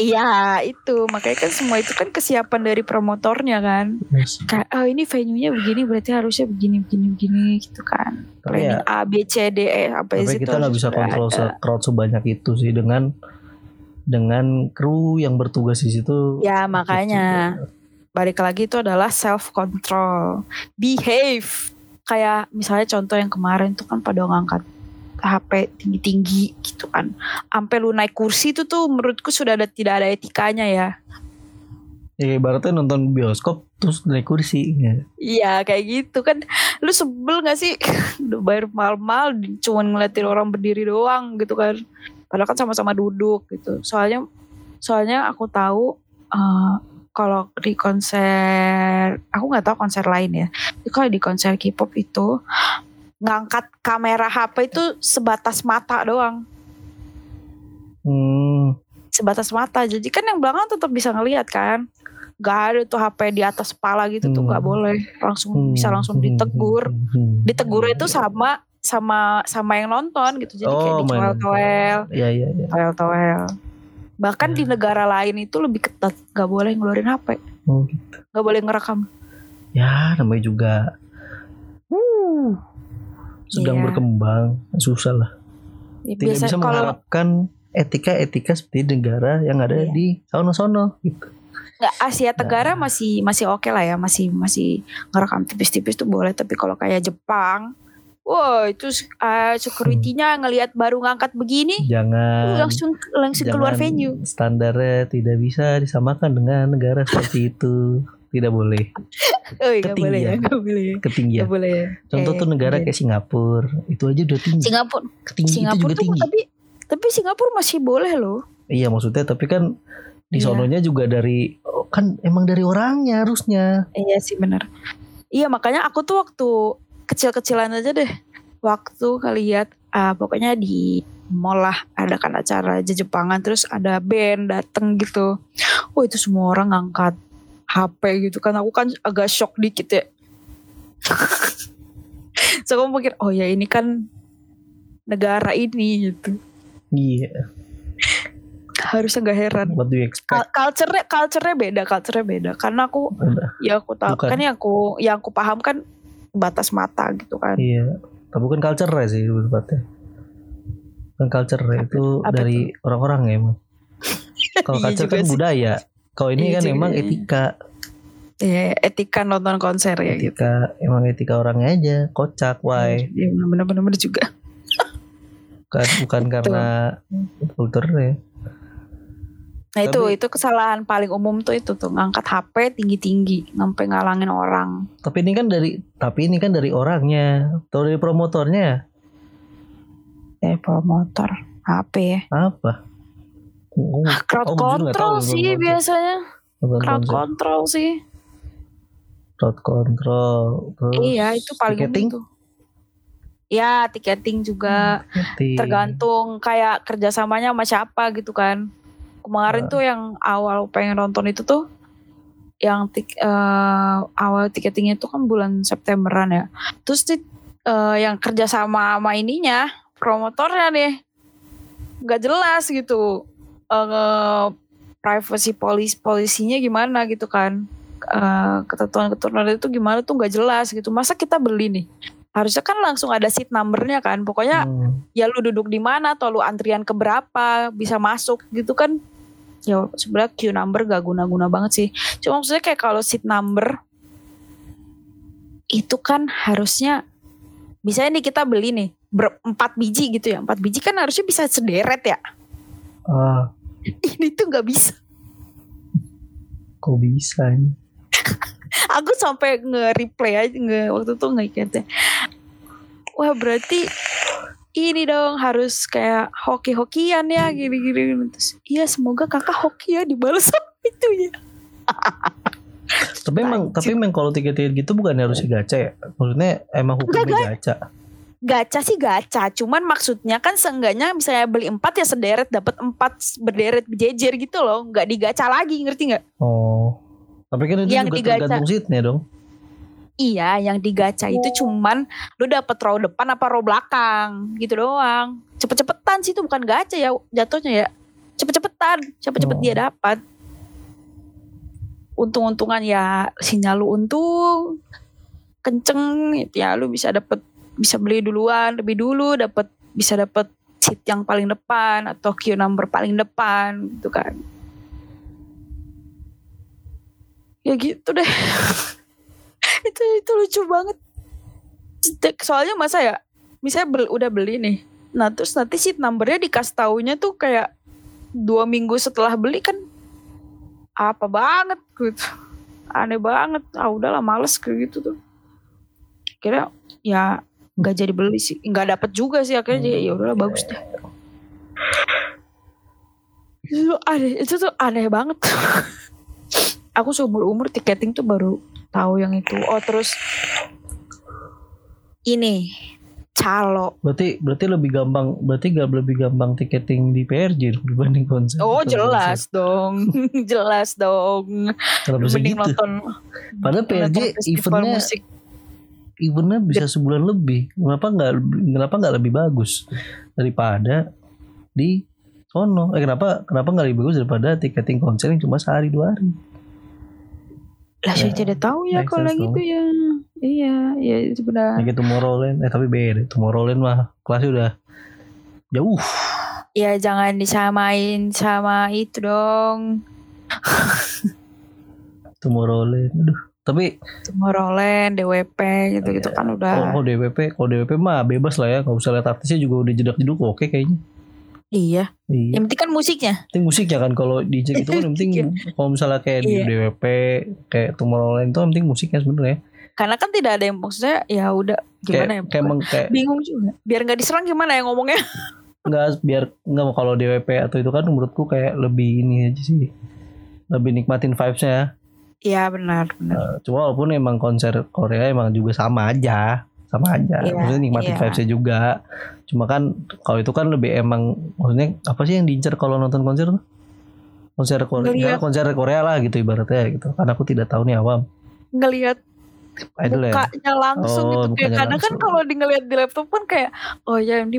Iya itu makanya kan semua itu kan kesiapan dari promotornya kan Yes. kayak oh ini venue-nya begini berarti harusnya begini begini begini gitu kan Tapi ya, planning A B C D E apa tapi itu kita nggak bisa kontrol se- crowd sebanyak itu sih dengan dengan kru yang bertugas di situ. Ya, Gitu makanya. juga. Balik lagi itu adalah self control behave. Kayak misalnya contoh yang kemarin tuh kan pada ngangkat HP tinggi-tinggi gitu kan. Sampai lu naik kursi itu tuh menurutku sudah ada tidak ada etikanya ya. Ya ibaratnya nonton bioskop terus naik kursi. Ya. Iya kayak gitu kan. Lu sebel gak sih? <laughs> Udah bayar mahal-mahal Cuman ngeliatin orang berdiri doang gitu kan. Padahal kan sama-sama duduk gitu. Soalnya Soalnya aku tahu eh, Kalau di konser Aku gak tahu konser lain ya. Tapi Kalau di konser K-pop itu Ngangkat kamera HP itu Sebatas mata doang. Hmm, Sebatas mata. Jadi kan yang belakang tetap bisa ngelihat kan. Gak ada tuh HP di atas kepala gitu tuh Hmm. gak boleh. Langsung hmm, bisa langsung hmm, ditegur. Hmm, hmm. ditegur itu sama sama sama yang nonton gitu. Jadi kayak Oh, di Iya iya iya. toel toel bahkan di Hmm. negara lain itu lebih ketat nggak boleh ngeluarin HP Oh, gitu. nggak boleh ngerekam Ya namanya juga sedang Iya. berkembang susah lah. Ya, Tidak bisa kalau mengharapkan etika-etika seperti negara yang ada Iya. di sono-sono gitu. nggak Asia Tenggara Nah. masih masih oke lah ya masih masih ngerekam tipis-tipis tuh boleh tapi kalau kayak Jepang Wah itu uh, security-nya ngelihat baru ngangkat begini uh, Jangan langsung langsung keluar venue Standarnya tidak bisa disamakan dengan negara seperti itu. Tidak boleh. oh nggak boleh ya Ketinggian. nggak boleh ya Ketinggian. nggak boleh ya Contoh Kayak- tuh negara kayak- kayak Singapura, itu aja udah tinggi. Singapura Ketinggi Singapura itu juga tuh tinggi. tapi tapi Singapura masih boleh loh Iya maksudnya tapi kan di Iya. sononya juga dari oh, kan emang dari orangnya harusnya. Iya sih benar. Iya makanya aku tuh waktu kecil-kecilan aja deh. Waktu kalian ah, pokoknya di mall lah ada kan acara aja Jepangan terus ada band dateng gitu. Oh itu semua orang ngangkat HP gitu kan. Aku kan agak shock dikit ya. <laughs> so aku mikir oh ya ini kan negara ini gitu. Iya. Harusnya nggak heran. What do you expect? Culture-nya beda, culture-nya beda. Karena aku Udah. ya aku tahu Bukan. kan yang aku yang aku paham kan batas mata gitu kan Iya. Tapi bukan culture sih tempatnya. Bukan culture itu Apa dari orang-orang ya emang. <laughs> Kalau Iya culture juga kan sih. budaya. Kalau ini Iya kan juga, emang iya. etika, ya etika nonton konser ya gitu etika emang etika orangnya aja, kocak, why? ya benar-benar benar juga bukan bukan karena kulturnya Nah itu Tapi- itu kesalahan paling umum tuh itu tuh ngangkat HP tinggi-tinggi sampai ngalangin orang. tapi ini kan dari tapi ini kan dari orangnya atau dari promotornya Eh promotor HP ya. apa Oh, Crowd oh, jujur nggak control tahu sih promotor. biasanya. Nonton Crowd control sih. crowd control terus iya itu paling ticketing umum tuh. Ya tiketing juga Ticketing. tergantung kayak kerjasamanya sama siapa gitu kan. Kemarin Ah. tuh yang awal pengen nonton itu tuh yang tik, eh, awal tiketingnya itu kan bulan Septemberan ya. Terus di, eh, yang kerjasama sama ininya promotornya nih nggak jelas gitu. Eh, privacy policy polisinya gimana gitu kan. Eh, ketentuan-ketentuan itu gimana tuh nggak jelas gitu. Masa kita beli nih? Harusnya kan langsung ada seat numbernya kan. Pokoknya Hmm. ya lu duduk di mana atau lu antrian ke berapa bisa masuk gitu kan ya sebenarnya queue number gak guna-guna banget sih. Cuma maksudnya kayak kalau seat number itu kan harusnya bisa nih kita beli nih berempat biji gitu ya. Empat biji kan harusnya bisa sederet ya? Ah. Ini tuh nggak bisa. Kok bisa ini? <laughs> Aku sampai nge-replay aja nge waktu itu nge wah berarti ini dong harus kayak hoki-hokian ya gini-gini. Terus iya semoga kakak hoki ya dibalas itu ya tapi emang tapi emang kalau tiket-tiket gitu bukan harusnya gacha ya? Maksudnya emang hukumnya gacha? Gacha sih gacha cuman maksudnya kan seenggaknya misalnya beli empat ya sederet dapat empat berderet jejer gitu loh. Nggak digacha lagi ngerti nggak oh. Tapi kan itu Yang juga digacha. tergantung seatnya dong iya yang digacha itu cuman lu dapet row depan apa row belakang gitu doang. Cepet-cepetan sih itu bukan gacha ya jatuhnya ya. Cepet-cepetan cepet-cepet Oh. dia dapat. Untung-untungan ya sinyal lu untung kenceng gitu ya lu bisa dapet bisa beli duluan lebih dulu dapat bisa dapat seat yang paling depan atau queue number paling depan gitu kan. Ya gitu deh <laughs> itu itu lucu banget. Soalnya masa ya misalnya bel- udah beli nih. Nah terus nanti seat numbernya dikasih taunya tuh kayak dua minggu setelah beli kan apa banget gitu. Aneh banget. Ah udahlah males kayak gitu tuh. Kira ya nggak jadi beli sih. Nggak dapet juga sih akhirnya jadi ya udahlah bagus deh. Itu tuh aneh itu tuh aneh banget <laughs> aku seumur umur tiketing tuh baru tahu yang itu. Oh terus ini calo. Berarti berarti lebih gampang berarti gak lebih gampang tiketing di PRJ dibanding konser. Oh Kalau <laughs> jelas dong. Jelas dong. Konser. kenapa bisa gitu nonton padahal PRJ eventnya musik. eventnya bisa sebulan lebih. Kenapa nggak kenapa nggak lebih bagus? Daripada di sono eh kenapa kenapa nggak lebih bagus daripada tiketing konser yang cuma sehari dua hari lah saya Ya, tidak tahu ya kalau gitu ya? Iya ya itu benar. Kayak Tomorrowland eh tapi beda. Tomorrowland mah kelasnya udah jauh. Ya jangan disamain sama itu dong. <laughs> Tomorrowland aduh. Tapi Tomorrowland DWP gitu gitu kan udah. Oh, oh DWP kalau DWP mah bebas lah ya. Nggak usah lihat artisnya juga udah jedak jeduk oke kayaknya iya. Iya. Yang penting kan musiknya. Penting musiknya kan kalau DJ itu kan yang penting <laughs> Iya. kalau misalnya kayak di Iya. DWP kayak Tomorrowland itu yang penting musiknya sebenarnya. Karena kan tidak ada yang maksudnya ya udah gimana kayak ya kayak emang kayak bingung juga. Biar nggak diserang gimana ya ngomongnya? <laughs> Nggak biar nggak kalau DWP atau itu kan menurutku kayak lebih ini aja sih. Lebih nikmatin vibesnya. Iya benar benar. Eh, cuma walaupun emang konser Korea emang juga sama aja sama aja. Iya, maksudnya nikmatin iya. vibesnya juga. Cuma kan kalau itu kan lebih emang maksudnya apa sih yang diincar kalau nonton konser tuh? Konser Korea Ngeliat. ya, konser Korea lah gitu ibaratnya gitu. Karena aku tidak tahu nih awam. Ngelihat idol ya? mukanya langsung Oh, gitu kayak kadang kan kalau di ngelihat di laptop kan kayak oh ya ini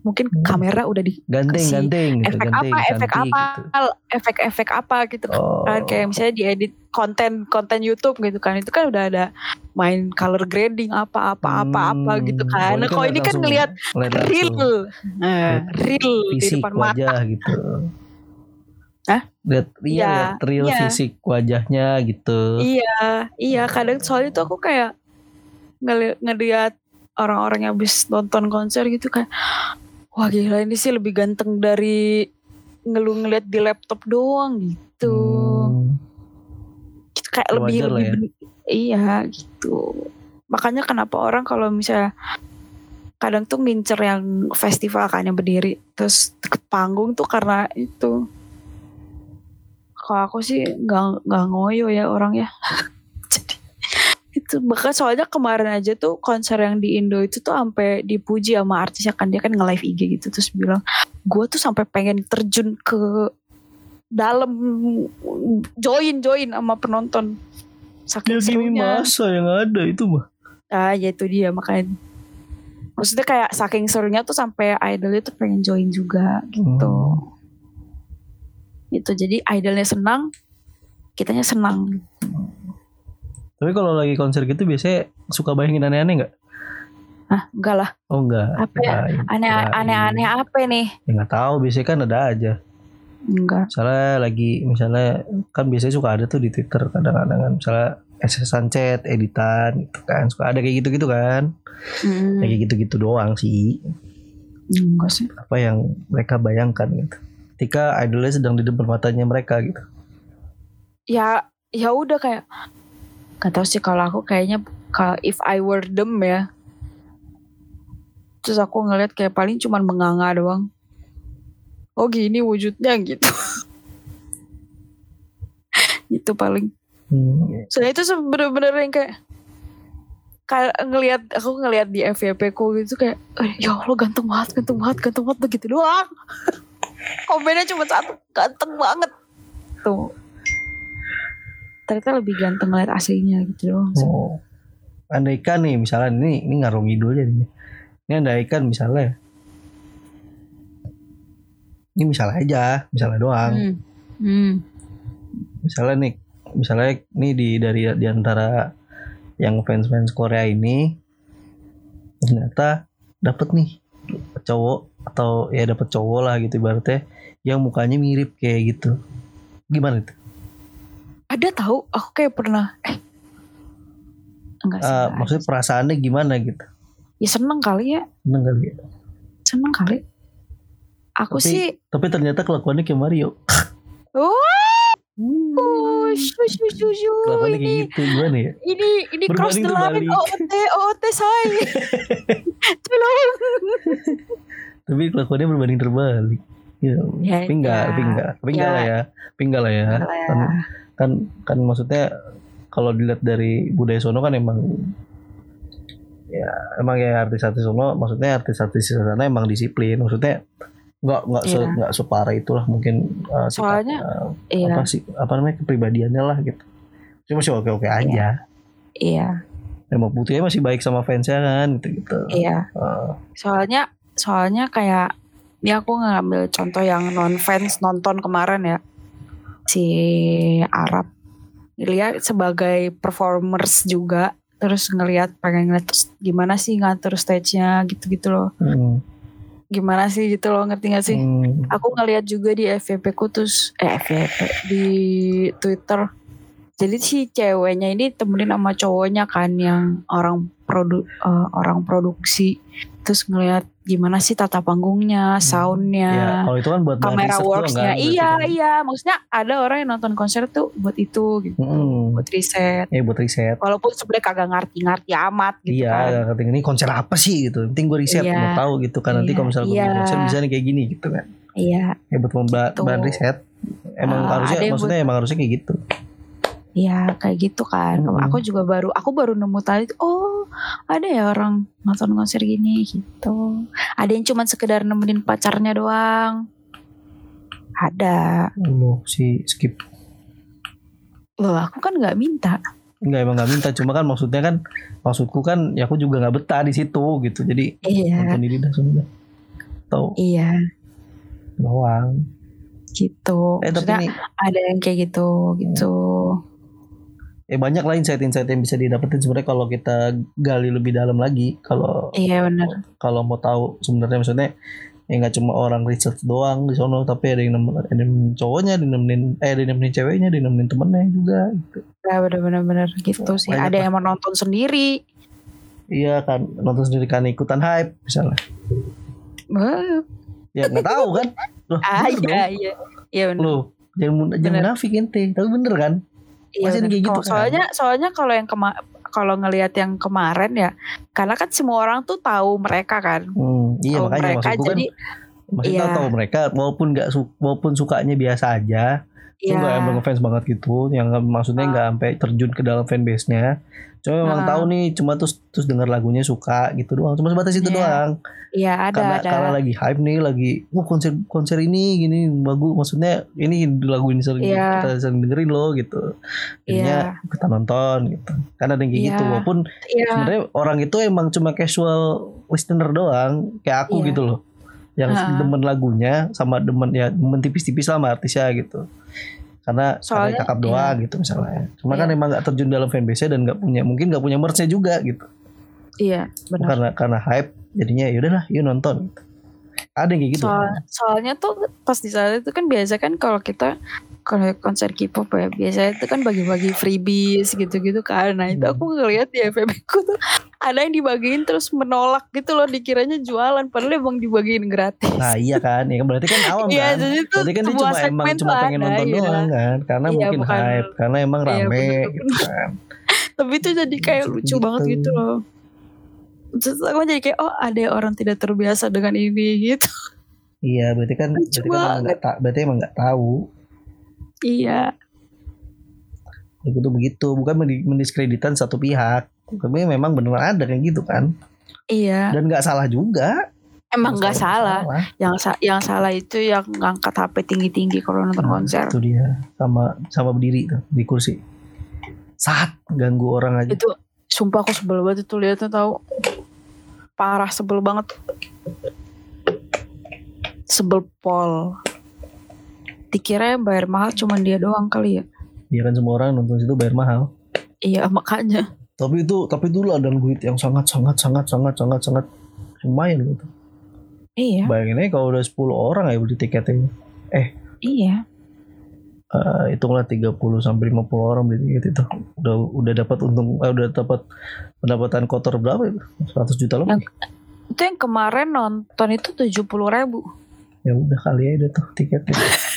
mungkin Hmm. kamera udah di ganteng ganteng gitu efek ganteng apa efek cantik apa gitu. efek-efek apa gitu oh. Kan kayak misalnya diedit konten konten YouTube gitu kan. Itu kan udah ada main color grading apa apa apa apa Hmm, gitu kan. Nah kalau ini kan ngelihat real nah, real di depan mata. wajah gitu. Hah? lihat Iya, lihat real iya. fisik wajahnya gitu. Iya iya kadang soalnya tuh aku kayak ngeli- ngelihat orang-orang yang habis nonton konser gitu kayak wah gila ini sih lebih ganteng dari ngeluh ngeliat di laptop doang gitu. Hmm. Gitu, kayak Ya, lebih wajar lah lebih ya. ben- iya gitu. Makanya kenapa orang kalau misalnya kadang tuh ngincer yang festival kan yang berdiri terus ke panggung tuh karena itu. Kalau aku sih nggak nggak ngoyo ya orang ya. <laughs> Jadi itu bahkan soalnya kemarin aja tuh konser yang di Indo itu tuh sampai dipuji sama artisnya kan. Dia kan nge-live IG gitu terus bilang gue tuh sampai pengen terjun ke dalam join join sama penonton. Saking Ya serunya. masa yang ada itu mah. ah ya itu dia makanya. Maksudnya kayak saking serunya tuh sampai idolnya tuh pengen join juga gitu. Hmm. itu jadi idolnya senang kitanya senang Tapi kalau lagi konser gitu biasanya suka bayangin aneh-aneh nggak? ah enggak lah Oh enggak. Apa ya? Kirain, aneh kirain. aneh aneh apa nih Ya nggak tahu biasanya kan ada aja. enggak Misalnya lagi misalnya kan biasanya suka ada tuh di Twitter kadang-kadang kan misalnya SS chat editan gitu kan suka ada kayak gitu-gitu kan. Hmm, Ya Kayak gitu-gitu doang sih. enggak sih Apa yang mereka bayangkan gitu. Ketika idolnya sedang di depan matanya mereka gitu. ya ya udah kayak gak tau sih kalau aku kayaknya kalau if I were them ya. Terus aku ngeliat kayak paling cuman menganga doang. Oh gini wujudnya gitu. <laughs> Itu paling. Hmm. soalnya itu bener-bener yang kayak kayak ngelihat aku ngelihat di FYP ku gitu kayak "Eh, ya Allah ganteng banget ganteng banget ganteng banget begitu doang. <laughs> Komennya cuma satu ganteng banget. Tuh ternyata lebih ganteng ngeliat aslinya gitu sih. Oh. Andaikan nih misalnya ini ini ngarung ngidul nih. Ini andaikan misalnya ini misalnya aja, misalnya doang. Hmm. Hmm. Misalnya nih, misalnya nih di dari di antara yang fans-fans Korea ini ternyata dapat nih cowok atau ya dapat cowok lah gitu ibaratnya yang mukanya mirip kayak gitu. Gimana itu? Ada tahu aku kayak pernah eh enggak sih enggak maksudnya perasaannya gimana gitu? ya seneng kali ya Seneng kali ya? seneng kali aku Tapi- sih Tapi ternyata kelakuannya kayak Mario. <laughs> oh shu, shu, shu, shu. Kelakuannya kayak ini gitu gimana ya? ini ini cross the line terbalik. OT OT say <laughs> tolong Tapi kelakuannya berbanding terbalik. Ya, Ya, tapi enggak, ya. tapi enggak, tapi enggak Ya. lah ya, tapi enggak lah ya. Enggak lah ya. Kan, kan, maksudnya kalau dilihat dari budaya sono kan emang ya emang ya artis-artis sono, maksudnya artis-artis sana emang disiplin, maksudnya enggak enggak se, Iya. enggak separah itulah mungkin uh, sikap, Soalnya, uh, iya apa sih apa namanya kepribadiannya lah gitu. Cuma sih oke-oke aja. iya Emang putihnya masih baik sama fansnya kan gitu-gitu. iya Uh, soalnya soalnya kayak ini aku ngambil contoh yang non fans nonton kemarin ya si Arab. Lihat sebagai performers juga terus ngelihat pengen ngeliat terus gimana sih ngatur stage-nya gitu-gitu loh. Hmm, gimana sih gitu loh ngerti gak sih? Hmm. aku ngeliat juga di FVP ku terus eh FVP di Twitter. Jadi si ceweknya ini temenin sama cowoknya kan yang orang produ eh, orang produksi terus ngeliat gimana sih tata panggungnya, soundnya, Ya, kalau itu kan buat kamera worksnya. kan, iya kan. iya, maksudnya ada orang yang nonton konser tuh buat itu gitu, Mm-mm. buat riset. Ya buat riset. Walaupun sebenarnya kagak ngerti-ngerti amat gitu iya, kan. ngerti ini konser apa sih gitu. Penting gue riset Iya. mau tahu gitu kan nanti Iya, kalau misalnya gue iya. konser bisa nih kayak gini gitu kan. Iya, Ya buat memba- Gitu. bahan riset. Emang Ah, harusnya maksudnya emang harusnya kayak gitu. iya kayak gitu kan. Mm-mm. Aku juga baru, aku baru nemu tadi, oh ada ya orang nonton konser gini gitu. Ada yang cuma sekedar nemenin pacarnya doang. Ada. Loh, si skip. Loh aku kan nggak minta. Enggak emang gak minta cuma kan maksudnya kan maksudku kan ya aku juga nggak betah di situ gitu. Jadi Iya, nonton ini dah sudah. Tahu iya doang. gitu. Eh tapi nih ada yang kayak gitu gitu. Eh banyak lah insight-insight yang bisa didapetin sebenarnya kalau kita gali lebih dalam lagi. Kalau Iya benar. kalau mau tahu sebenarnya maksudnya ya nggak cuma orang research doang di sono tapi ada yang nemenin, ada yang cowoknya ada yang nemenin eh ada yang nemenin ceweknya ada yang nemenin temennya juga gitu. Ya benar-benar benar gitu sih. Ada yang mau nonton sendiri. iya kan nonton sendiri kan ikutan hype misalnya. Wah, ya nggak tahu kan. Loh, <laughs> ah iya iya. Iya bener. Loh, jangan jangan munafik ente. Tapi bener kan Iya, bener. kayak gitu kan. Soalnya soalnya kalau yang kema kalau ngelihat yang kemarin ya, karena kan semua orang tuh tahu mereka kan. hmm, iya tahu makanya mereka maksudku kan jadi maksudnya iya. tahu mereka walaupun nggak su- walaupun sukanya biasa aja Itu nggak ya emang ngefans banget gitu, yang maksudnya nggak sampai terjun ke dalam fanbase-nya. Cuma memang Ah. tahu nih, cuma terus terus dengar lagunya suka gitu doang. Cuma sebatas itu Iya, doang. Iya ada karena ada. karena lagi hype nih, lagi wah konser konser ini gini bagus. Maksudnya ini lagu ini sering Iya. kita sering dengerin loh gitu. Jadinya kita nonton gitu. Karena ada yang kayak Iya. gitu. Walaupun Iya. sebenarnya orang itu emang cuma casual listener doang, kayak aku Iya. gitu loh. Yang Ah. demen lagunya sama demen ya demen tipis-tipis sama artisnya gitu. Karena Soalnya, karena kakap doang gitu misalnya. Cuma Iya. kan emang gak terjun dalam fanbase dan nggak punya mungkin nggak punya merchnya juga gitu. Iya benar. Karena karena hype jadinya ya udahlah yuk nonton. Ada yang kayak gitu. Soal, soalnya tuh pas di sana itu kan biasa kan kalau kita kalau konser K-pop ya biasanya itu kan bagi-bagi freebies gitu-gitu kan. Nah itu aku ngeliat di FB ku tuh ada yang dibagiin terus menolak gitu loh dikiranya jualan padahal emang dibagiin gratis. Nah iya kan, ya berarti kan awam Iya, kan. jadi itu Berarti kan dia cuma emang cuma pengen ada, nonton iya. doang kan, karena Iya, mungkin bukan- hype, karena emang Iya, rame bener-bener. gitu kan. <laughs> Tapi itu jadi kayak lucu gitu. banget gitu loh. Terus aku jadi kayak oh ada orang tidak terbiasa dengan ini gitu. Iya, berarti kan Lucu berarti kan emang nggak ta- berarti emang nggak tahu. Iya. Itu tuh begitu, bukan mendi- mendiskreditkan satu pihak. Tapi memang beneran ada kayak gitu kan. Iya. Dan nggak salah juga. Emang nggak salah. salah. Yang sa- yang salah itu yang ngangkat HP tinggi-tinggi kalau nonton Nah, konser. Itu dia sama sama berdiri tuh di kursi. Saat ganggu orang aja. Itu sumpah aku sebel banget itu lihatnya tahu. Parah sebel banget. Sebel pol. Dikira yang bayar mahal cuman dia doang kali ya. Iya kan semua orang nonton situ bayar mahal. Iya makanya. Tapi itu tapi itu ladang duit yang sangat sangat sangat sangat sangat sangat lumayan gitu. Iya. Bayangin aja kalau udah 10 orang ya beli tiketnya. Iya. Eh, hitunglah 30 sampai 50 orang beli tiket itu. Udah udah dapat untung eh, udah dapat pendapatan kotor berapa itu? 100 juta lebih. Yang- Itu yang kemarin nonton itu 70 ribu. Ya udah kali aja tuh tiketnya. <laughs>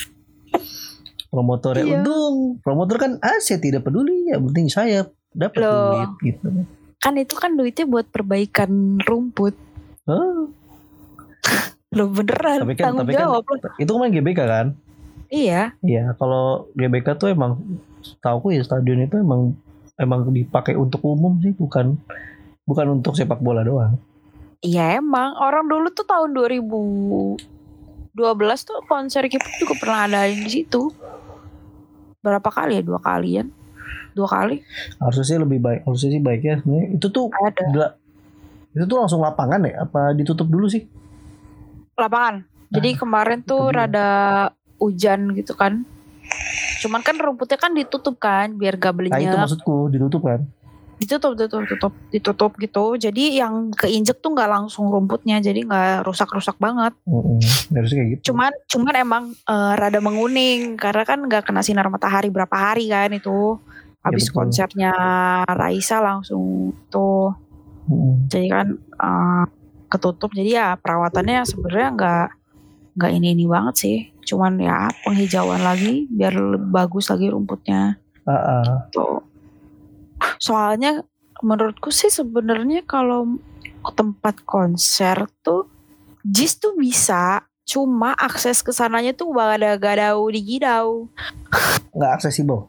Promotornya Iya. untung. Promotor kan ah saya tidak peduli ya penting saya dapat duit gitu. Kan itu kan duitnya buat perbaikan rumput. Ah, Lo <laughs> beneran tapi kan tanggung tapi kan jawab itu kan GBK kan? Iya. Iya, kalau GBK tuh emang tahu ya stadion itu emang emang dipakai untuk umum sih, bukan bukan untuk sepak bola doang. Iya emang orang dulu tuh tahun 2012 tuh konser K-pop juga pernah ada di situ. Berapa kali ya? Dua kalian? Dua kali? Harusnya sih lebih baik, harusnya sih baiknya sebenarnya itu tuh Ada. gila. Itu tuh langsung lapangan ya? Apa ditutup dulu sih? Lapangan. Jadi kemarin tuh rada hujan gitu kan. Cuman kan rumputnya kan ditutup kan biar gak Nah itu belinya maksudku ditutup kan? Ditutup ditutup ditutup ditutup gitu. Jadi yang keinjek tuh nggak langsung rumputnya jadi nggak rusak-rusak banget. Harusnya kayak gitu. Cuman cuman emang eh, rada menguning karena kan nggak kena sinar matahari berapa hari kan itu. Habis betul. konsernya Raisa langsung tuh. Mm-mm. Jadi kan eh, ketutup. Jadi ya perawatannya sebenarnya nggak nggak ini ini banget sih. Cuman ya penghijauan lagi biar bagus lagi rumputnya. Ah, ah. Soalnya menurutku sih sebenarnya kalau ke tempat konser tuh JIS tuh bisa cuma akses ke sananya tuh gak ada gak ada digidau nggak aksesibel.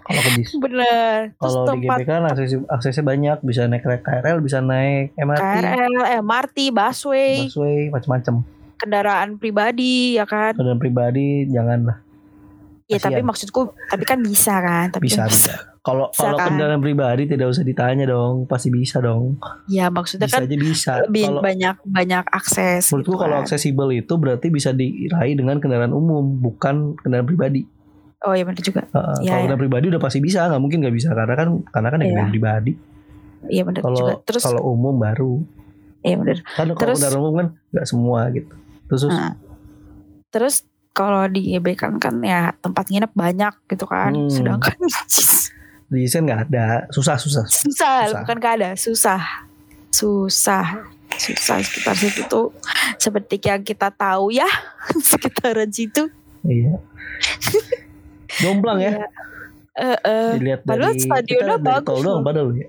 Kalau ke dis. bener Kalau di tempat GBK kan akses, aksesnya banyak, bisa naik KRL, bisa naik MRT, KRL, MRT, busway, busway, macam-macam. kendaraan pribadi ya kan Kendaraan pribadi janganlah. ya tapi Kasian. maksudku tapi kan bisa kan tapi bisa kan bisa Bisa <laughs> kalau kan? kendaraan pribadi tidak usah ditanya dong pasti bisa dong. Ya maksudnya bisa kan aja bisa. lebih kalau banyak banyak akses menurutku gitu kalau kan. aksesibel itu berarti bisa diraih dengan kendaraan umum bukan kendaraan pribadi. Oh iya bener juga. Heeh, Iya, kalau iya. kendaraan pribadi udah pasti bisa nggak mungkin nggak bisa karena kan karena kan ya Iya. kendaraan pribadi. Iya bener juga. Kalau terus kalau umum baru. Iya bener. Kan kalau kendaraan umum kan nggak semua gitu. Terus terus, Nah, terus kalau di kan kan ya tempat nginep banyak gitu kan Hmm. sedangkan <laughs> di Isen nggak ada susah susah susah, Susah. bukan gak ada susah susah susah sekitar situ tuh seperti yang kita tahu ya <laughs> sekitaran situ Iya. Jomplang ya. Iya. Eh. Dilihat Padahal dari stadionnya kita bagus doang padahal ya.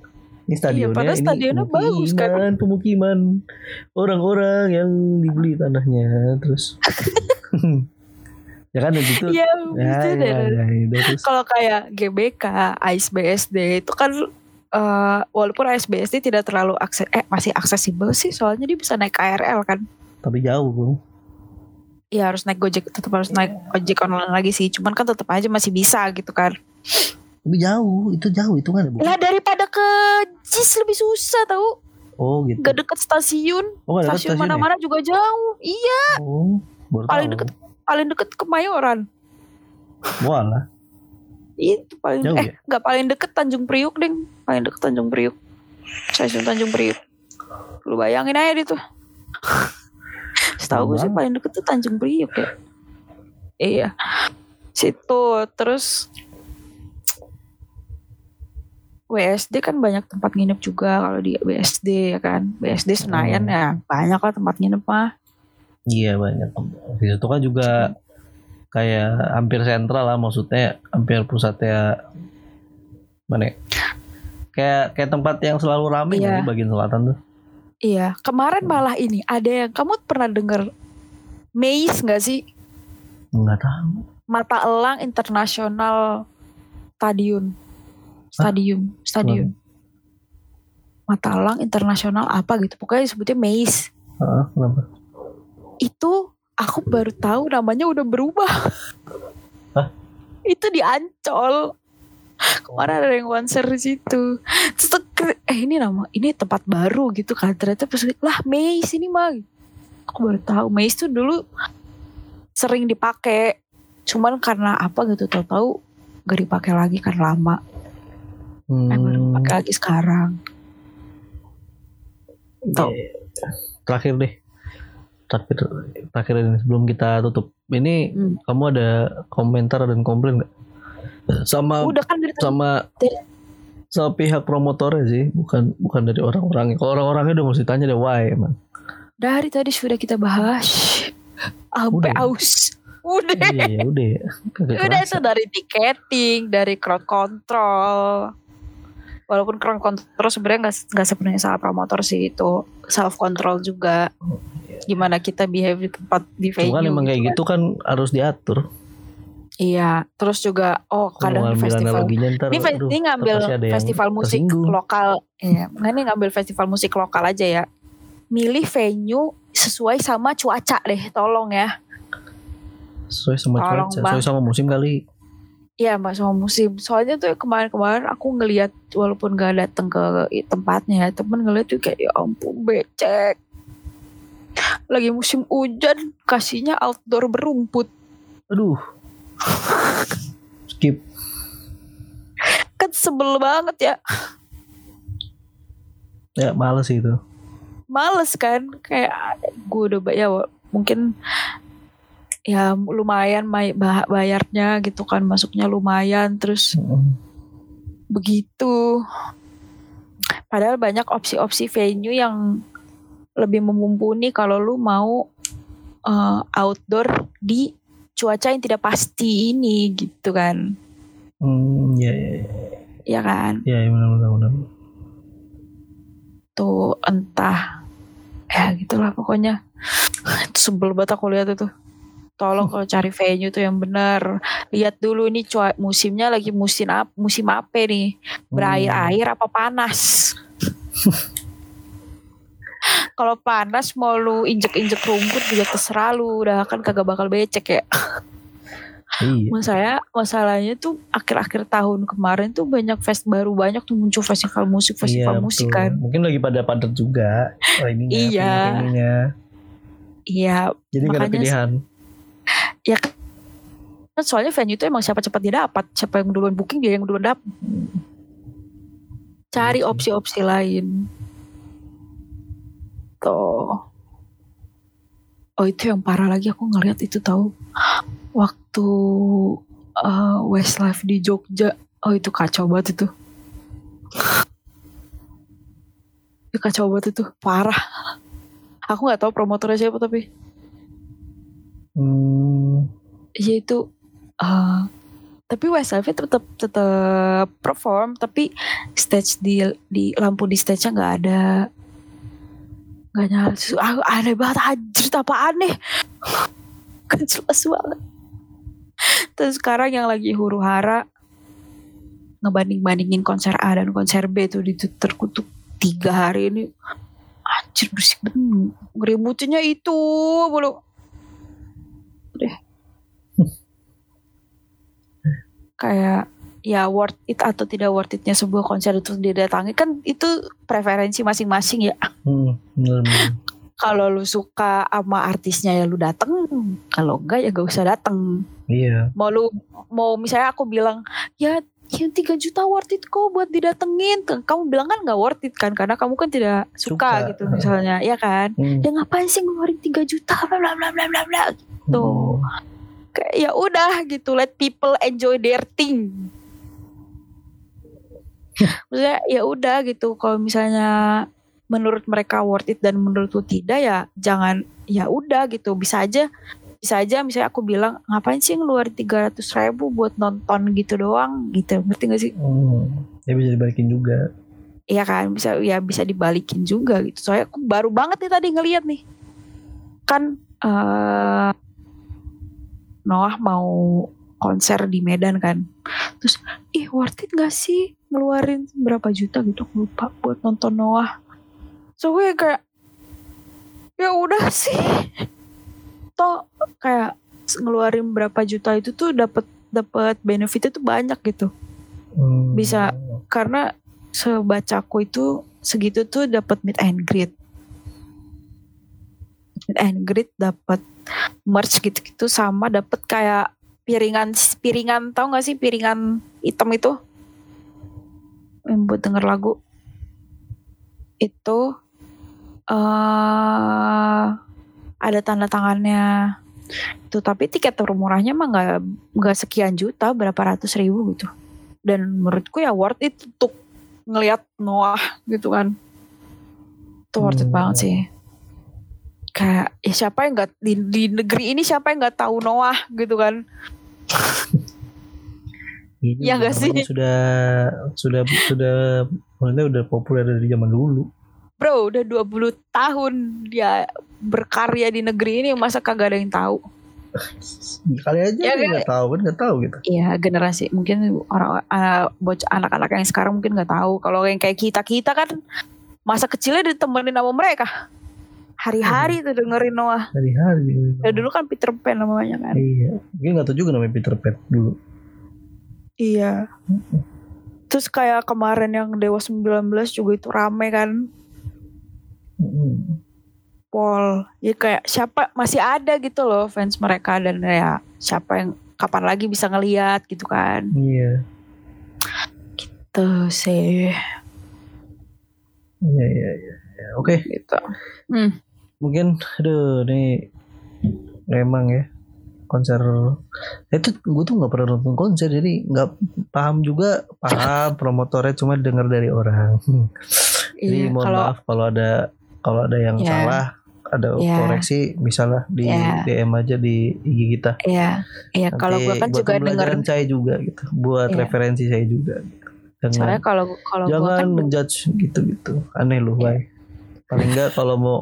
Ini stadionnya, padahal ini stadionnya bagus kan. pemukiman orang-orang yang dibeli tanahnya terus. <laughs> ya kan itu. Iya, Ya, itu ya, deh. ya, ya, terus. Kalau kayak GBK, ASBSD itu kan eh, walaupun ASBSD tidak terlalu akses eh masih aksesibel sih soalnya dia bisa naik KRL kan. Tapi jauh bro. Iya harus naik Gojek, tetap harus naik ojek online lagi sih. Cuman kan tetap aja masih bisa gitu kan. Tapi jauh, itu jauh itu kan. Lah daripada ke JIS lebih susah tahu. Oh gitu. Gak deket stasiun. Oh, dekat Stasiun stasiun ya? mana-mana juga jauh. Iya, Oh, baru paling tahu. deket paling deket Kemayoran. Walah. Itu paling Jauh eh ya? nggak paling deket Tanjung Priuk deng. Paling deket Tanjung Priuk. Stasiun Tanjung Priuk. Lu bayangin aja itu. <laughs> Setahu gue sih paling deket tuh Tanjung Priuk ya. Iya. Situ terus WSD kan banyak tempat nginep juga kalau di BSD ya kan. BSD Senayan Hmm. ya banyak lah tempat nginep mah. Iya banyak. Di situ kan juga kayak hampir sentral lah maksudnya hampir pusatnya mana? ya? Kayak kayak tempat yang selalu ramai Iya. nggak sih bagian selatan tuh. Iya, kemarin malah ini ada yang kamu pernah dengar Maze nggak sih? Enggak tahu. Mata Elang Internasional Stadium. Stadium, stadium. Mata Elang Internasional apa gitu. Pokoknya disebutnya Maze. Heeh, kenapa? Itu aku baru tahu namanya udah berubah. Hah? Itu di Ancol. Kemarin ada yang konser di situ. Terus eh ini nama, ini tempat baru gitu kan. Ternyata pas lah Maze ini mah. Aku baru tahu Maze tuh dulu sering dipakai. Cuman karena apa gitu tahu-tahu gak dipakai lagi kan lama. Hmm, Eh baru pakai lagi sekarang. Tuh. iya. Terakhir deh. Terakhir terakhir ini sebelum kita tutup. Ini Hmm. kamu ada komentar dan komplain nggak? Sama Udah kan dari sama Dari- sama pihak promotornya sih, bukan bukan dari orang-orangnya. Kalau orang-orangnya udah mesti tanya deh why emang. Dari tadi sudah kita bahas. Sampai Udah. aus. Udah. iya ya udah ya. Kagak Udah kerasa. itu dari tiketing, dari crowd control. Walaupun crowd control sebenarnya nggak nggak sepenuhnya salah promotor sih itu self control juga. Gimana kita behave di tempat di venue. Cuma kan emang kayak kan. gitu kan harus diatur. Iya, terus juga oh kadang di festival. ntar, Ini, aduh, ini ngambil festival musik tersinggung. lokal. Iya, nggak ini ngambil festival musik lokal aja ya. Milih venue sesuai sama cuaca deh, tolong ya. Sesuai sama Tolong, cuaca, Bang. sesuai sama musim kali. Iya mbak sama musim. Soalnya tuh kemarin-kemarin aku ngelihat walaupun gak datang ke tempatnya, temen ngeliat tuh kayak ya ampun becek. Lagi musim hujan, kasihnya outdoor berumput. Aduh. Skip. Kan sebel banget ya. Ya males itu. Males kan, kayak gue udah ya mungkin ya lumayan bayarnya gitu kan, masuknya lumayan terus Mm. begitu. Padahal banyak opsi-opsi venue yang lebih memumpuni kalau lu mau uh, outdoor di cuaca yang tidak pasti ini gitu kan. Hmm, ya, ya, ya, Ya kan? ya, ya benar, benar, benar. Tuh entah ya gitulah pokoknya. Sebel banget aku lihat itu. Tolong kalau cari venue tuh yang benar. Lihat dulu ini cua musimnya lagi musim apa musim apa nih? berair-air apa panas. <laughs> Kalau panas mau lu injek-injek rumput juga terserah lu udah kan kagak bakal becek ya. Iya. Masalahnya masalahnya tuh akhir-akhir tahun kemarin tuh banyak fest baru banyak tuh muncul festival musik festival Iya, musik betul. kan. Mungkin lagi pada padat juga. Oh, ininya, Iya. Iya, Jadi nggak ada pilihan. Ya kan soalnya venue itu emang siapa cepat dia dapat, siapa yang duluan booking dia yang duluan dapat. Cari Iya opsi-opsi lain. Tuh. Oh itu yang parah lagi aku ngeliat itu tahu waktu uh, Westlife di Jogja. Oh itu kacau banget itu. Ya, kacau banget itu parah aku nggak tahu promotornya siapa tapi Hmm, ya itu eh, tapi Westlife tetap tetap perform tapi stage di di lampu di stage-nya nggak ada. Nggak nyala. Ah, aneh banget anjir apa aneh? <laughs> Kan jelas banget. Terus sekarang yang lagi huru hara ngebanding bandingin konser A dan konser B tuh di terkutuk tiga hari ini. Anjir berisik banget ngeributinnya itu mulu udah kayak ya worth it atau tidak worth itnya sebuah konser itu didatangi kan itu preferensi masing-masing ya hmm, bener, bener. kalau lu suka sama artisnya ya lu dateng kalau enggak ya gak usah dateng Iya. mau lu mau misalnya aku bilang ya yang 3 juta worth it kok buat didatengin kamu bilang kan nggak worth it kan karena kamu kan tidak suka, Suka. gitu misalnya ya kan Hmm. ya ngapain sih ngeluarin 3 juta bla bla bla bla bla bla gitu Hmm. kayak ya udah gitu let people enjoy their thing maksudnya ya udah gitu kalau misalnya menurut mereka worth it dan menurut lu tidak ya jangan ya udah gitu bisa aja bisa aja misalnya aku bilang ngapain sih ngeluarin 300 ribu buat nonton gitu doang gitu ngerti gak sih Hmm. Ya bisa dibalikin juga. Iya kan bisa ya bisa dibalikin juga gitu. Soalnya aku baru banget nih tadi ngeliat nih. Kan eh Noah mau konser di Medan kan. Terus ih worth it gak sih ngeluarin berapa juta gitu aku lupa buat nonton Noah. So gue kayak ya udah sih. Toh kayak ngeluarin berapa juta itu tuh dapat dapat benefitnya tuh banyak gitu. Hmm. Bisa. Karena sebacaku itu segitu tuh dapat meet and greet meet and greet dapat merch gitu-gitu sama dapat kayak piringan piringan tau gak sih piringan hitam itu yang buat denger lagu itu eh ada tanda tangannya itu tapi tiket termurahnya mah nggak nggak sekian juta berapa ratus ribu gitu dan menurutku ya worth it untuk ngelihat Noah gitu kan itu worth it Hmm. banget sih kayak ya siapa yang nggak di, di negeri ini siapa yang nggak tahu Noah gitu kan <laughs> Ini nggak namanya sih? Sudah sudah sudah maksudnya udah populer dari zaman dulu. bro udah 20 tahun dia berkarya di negeri ini masa kagak ada yang tahu Ya, kali aja Ya, nggak tahu kan nggak tahu gitu. Iya generasi mungkin orang anak bocah anak-anak yang sekarang mungkin nggak tahu kalau yang kayak kita kita kan masa kecilnya ditemenin sama mereka hari-hari tuh dengerin Noah Dari hari. ya dulu kan Peter Pan namanya kan Iya. Mungkin nggak tahu juga namanya Peter Pan dulu. Iya. Terus kayak kemarin yang Dewa 19 juga itu rame kan. Mm. Paul. Ya kayak siapa masih ada gitu loh fans mereka dan ya siapa yang kapan lagi bisa ngeliat gitu kan. Iya. Tuh sih Iya iya iya. Ya, Oke, gitu. Hmm. mungkin aduh nih memang ya konser itu gue tuh nggak pernah nonton konser jadi nggak paham juga paham promotornya cuma dengar dari orang <laughs> jadi Iya, mohon kalau maaf kalau ada kalau ada yang Ya. salah ada Ya. koreksi misalnya di Ya. DM aja di IG kita ya ya kalau gue kan juga pembelajaran saya juga gitu buat Iya. referensi saya juga jangan soalnya kalau kalau jangan kan menjudge gitu-gitu aneh loh Iya. Bay. paling enggak kalau mau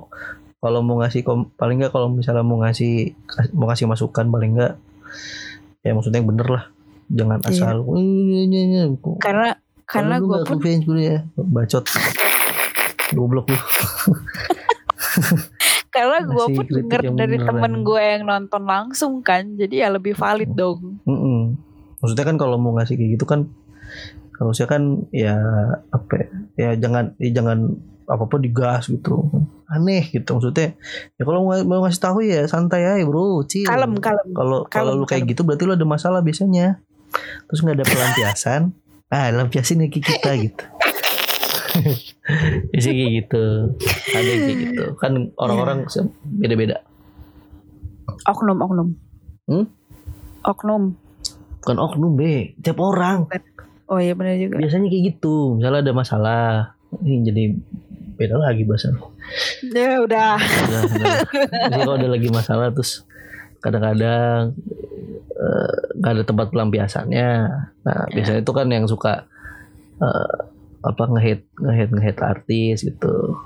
kalau mau ngasih paling enggak kalau misalnya mau ngasih mau ngasih masukan paling enggak ya maksudnya yang bener lah jangan Iya. asal "Eh, iya, iya, iya." karena karena lu gue nggak pun gue ya bacot <laughs> goblok lu <laughs> karena gue pun denger dari temen gue yang nonton langsung kan jadi ya lebih valid dong. Mm-mm. maksudnya kan kalau mau ngasih kayak gitu kan harusnya kan ya apa ya, ya jangan ya jangan apa pun digas gitu. Aneh gitu maksudnya ya kalau mau, mau ngasih tahu ya santai aja bro chill. Kalem kalem. Kalau kalau lu kayak kalem. gitu berarti lu ada masalah biasanya. Terus nggak ada pelampiasan. <laughs> Ah lampiasin lagi kita gitu Biasanya kayak gitu. Ada yang kayak gitu. Kan orang-orang se- beda-beda. Oknum oknum. Hmm? oknum. Bukan oknum be. Tiap orang. Oh iya benar juga. Biasanya kayak gitu. Misalnya ada masalah ini jadi beda lagi bahasa. Ya udah. Udah, udah. Jadi kalau ada lagi masalah terus kadang-kadang eh, nggak ada tempat pelampiasannya. Nah biasanya itu kan yang suka eh, apa ngehead ngehead ngehead artis gitu.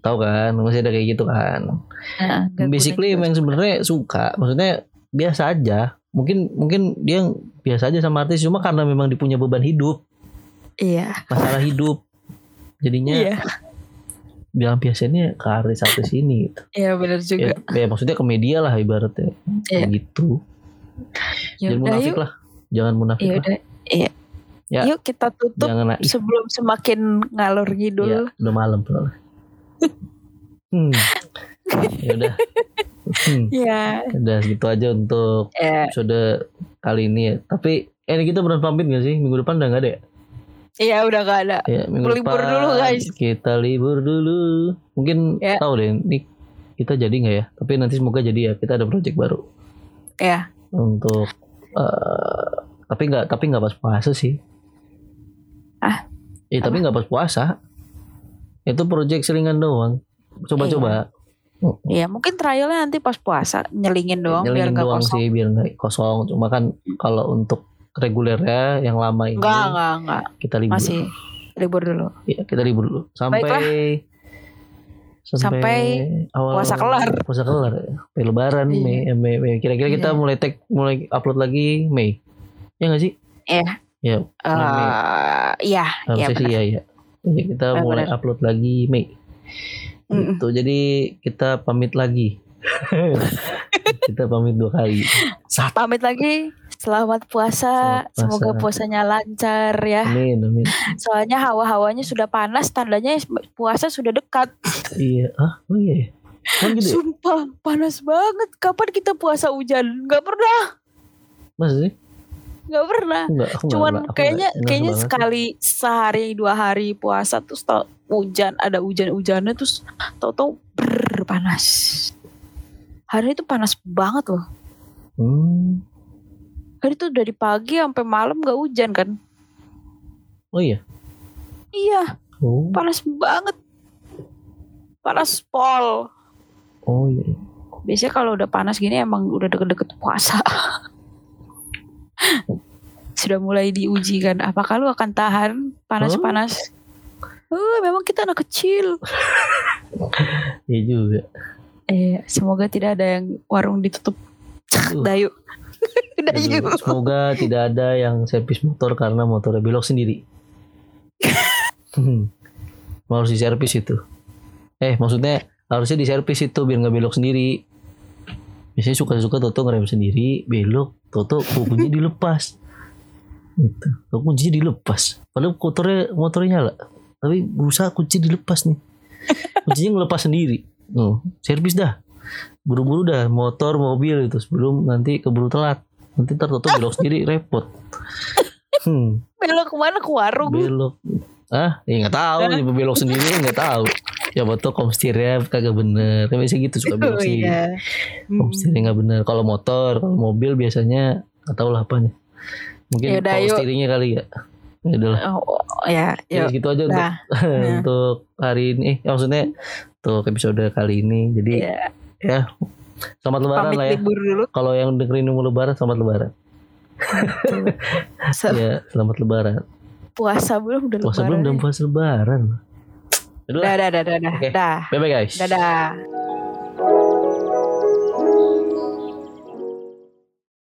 Tahu kan? Masih ada kayak gitu kan. Nah, Basically guna emang sebenarnya suka. Maksudnya biasa aja. Mungkin mungkin dia biasa aja sama artis cuma karena memang dipunya beban hidup. Iya. masalah hidup. Jadinya Iya. bilang biasanya ke artis-artis ini gitu. Iya benar juga. ya, ya maksudnya ke media lah ibaratnya Iya. Kayak gitu Ya jangan udah munafik yuk. lah jangan munafik Ya lah udah. Iya. Ya. Yuk kita tutup jangan sebelum semakin ngalur ya ngidul. udah malam soalnya hmm. ya udah hmm. Iya. udah gitu aja untuk Ya. episode kali ini ya tapi eh, ini kita beneran pamit gak sih minggu depan udah gak ada ya Iya udah gak ada. ya minggu Libur depan dulu, guys. kita libur dulu mungkin Ya. tahu deh ini kita jadi nggak ya tapi nanti semoga jadi ya kita ada project baru Ya. untuk eh tapi nggak tapi nggak pas puasa sih Eh tapi nggak pas puasa itu project selingan doang coba-coba Iya mungkin trialnya nanti pas puasa nyelingin doang biar Nyelingin gak doang kosong. sih biar nggak kosong cuma kan kalau untuk regulernya yang lama ini Enggak enggak enggak kita libur masih libur dulu. ya, kita libur dulu sampai Baiklah. sampai, awal puasa kelar. puasa kelar sampai lebaran Iya. Mei, eh, Mei, Mei. kira-kira kita Iya. mulai tag mulai upload lagi Mei ya nggak sih Iya. Ya iya, iya Harusnya sih benar. ya ya. Jadi kita Benar, mulai benar. upload lagi Mei. Mm-mm. Gitu. Jadi kita pamit lagi. <laughs> kita pamit dua kali. Satu. Pamit lagi. Selamat puasa. Selamat puasa. Semoga puasanya lancar ya. Amin, amin. Soalnya hawa-hawanya sudah panas, tandanya puasa sudah dekat. Iya. Ah, oh iya. ya? Kan gitu ya? Sumpah, panas banget. Kapan kita puasa hujan? Gak pernah, Masa sih? gak pernah. Enggak, aku Cuman enggak, aku kayaknya enggak, enggak kayaknya banget. sekali sehari dua hari puasa terus tau hujan ada hujan-hujannya terus tau-tau brrr, panas. Hari itu panas banget loh. Hmm. Hari itu dari pagi sampai malam gak hujan kan? Oh iya. Iya, Oh. panas banget. Panas pol. Oh iya. Biasanya kalau udah panas gini emang udah deket-deket puasa. <laughs> Sudah mulai diuji kan. Apakah lu akan tahan panas-panas? Oh, memang kita anak kecil. <laughs> Iya juga. Eh, semoga tidak ada yang warung ditutup. Aduh. <laughs> Dayu. <laughs> Aduh, Dayu. Semoga tidak ada yang servis motor karena motornya belok sendiri. Hmm. harus diservis itu. Eh maksudnya harusnya diservis itu biar nggak belok sendiri. Biasanya suka-suka Toto ngerem sendiri, belok, Toto kunci dilepas. Gitu. Kok kuncinya dilepas. Padahal motornya motornya nyala. Tapi berusaha kunci dilepas nih. Kuncinya ngelepas sendiri. Oh, servis dah. Buru-buru dah motor, mobil itu sebelum nanti keburu telat. Nanti ntar Toto belok sendiri repot. Hmm, Belok ke mana ke warung? belok. Ah, ya nggak tahu, belok sendiri nggak tahu. Ya foto komstirnya kagak bener. Kan biasa gitu suka belok <laughs> Oh, sendiri. iya. Hmm. Komstirnya nggak bener. Kalau motor, kalau mobil biasanya nggak tahu lah apanya. Mungkin Yaudah, power steeringnya kali ya. Ya udah lah. Oh, oh, ya, Ya, yuk. gitu aja untuk Dah. <laughs> Nah. untuk hari ini. Eh, maksudnya untuk episode kali ini. Jadi Ya, ya selamat lebaran pamit lah ya. Kalau yang dengerin mau lebaran selamat lebaran. <laughs> Ya, selamat lebaran. Puasa belum udah Puasa belum lebaran dan ya. puasa lebaran. Udah, Dah, dah, dah, dah, dah. Oke. Dah. bye bye guys. Dadah.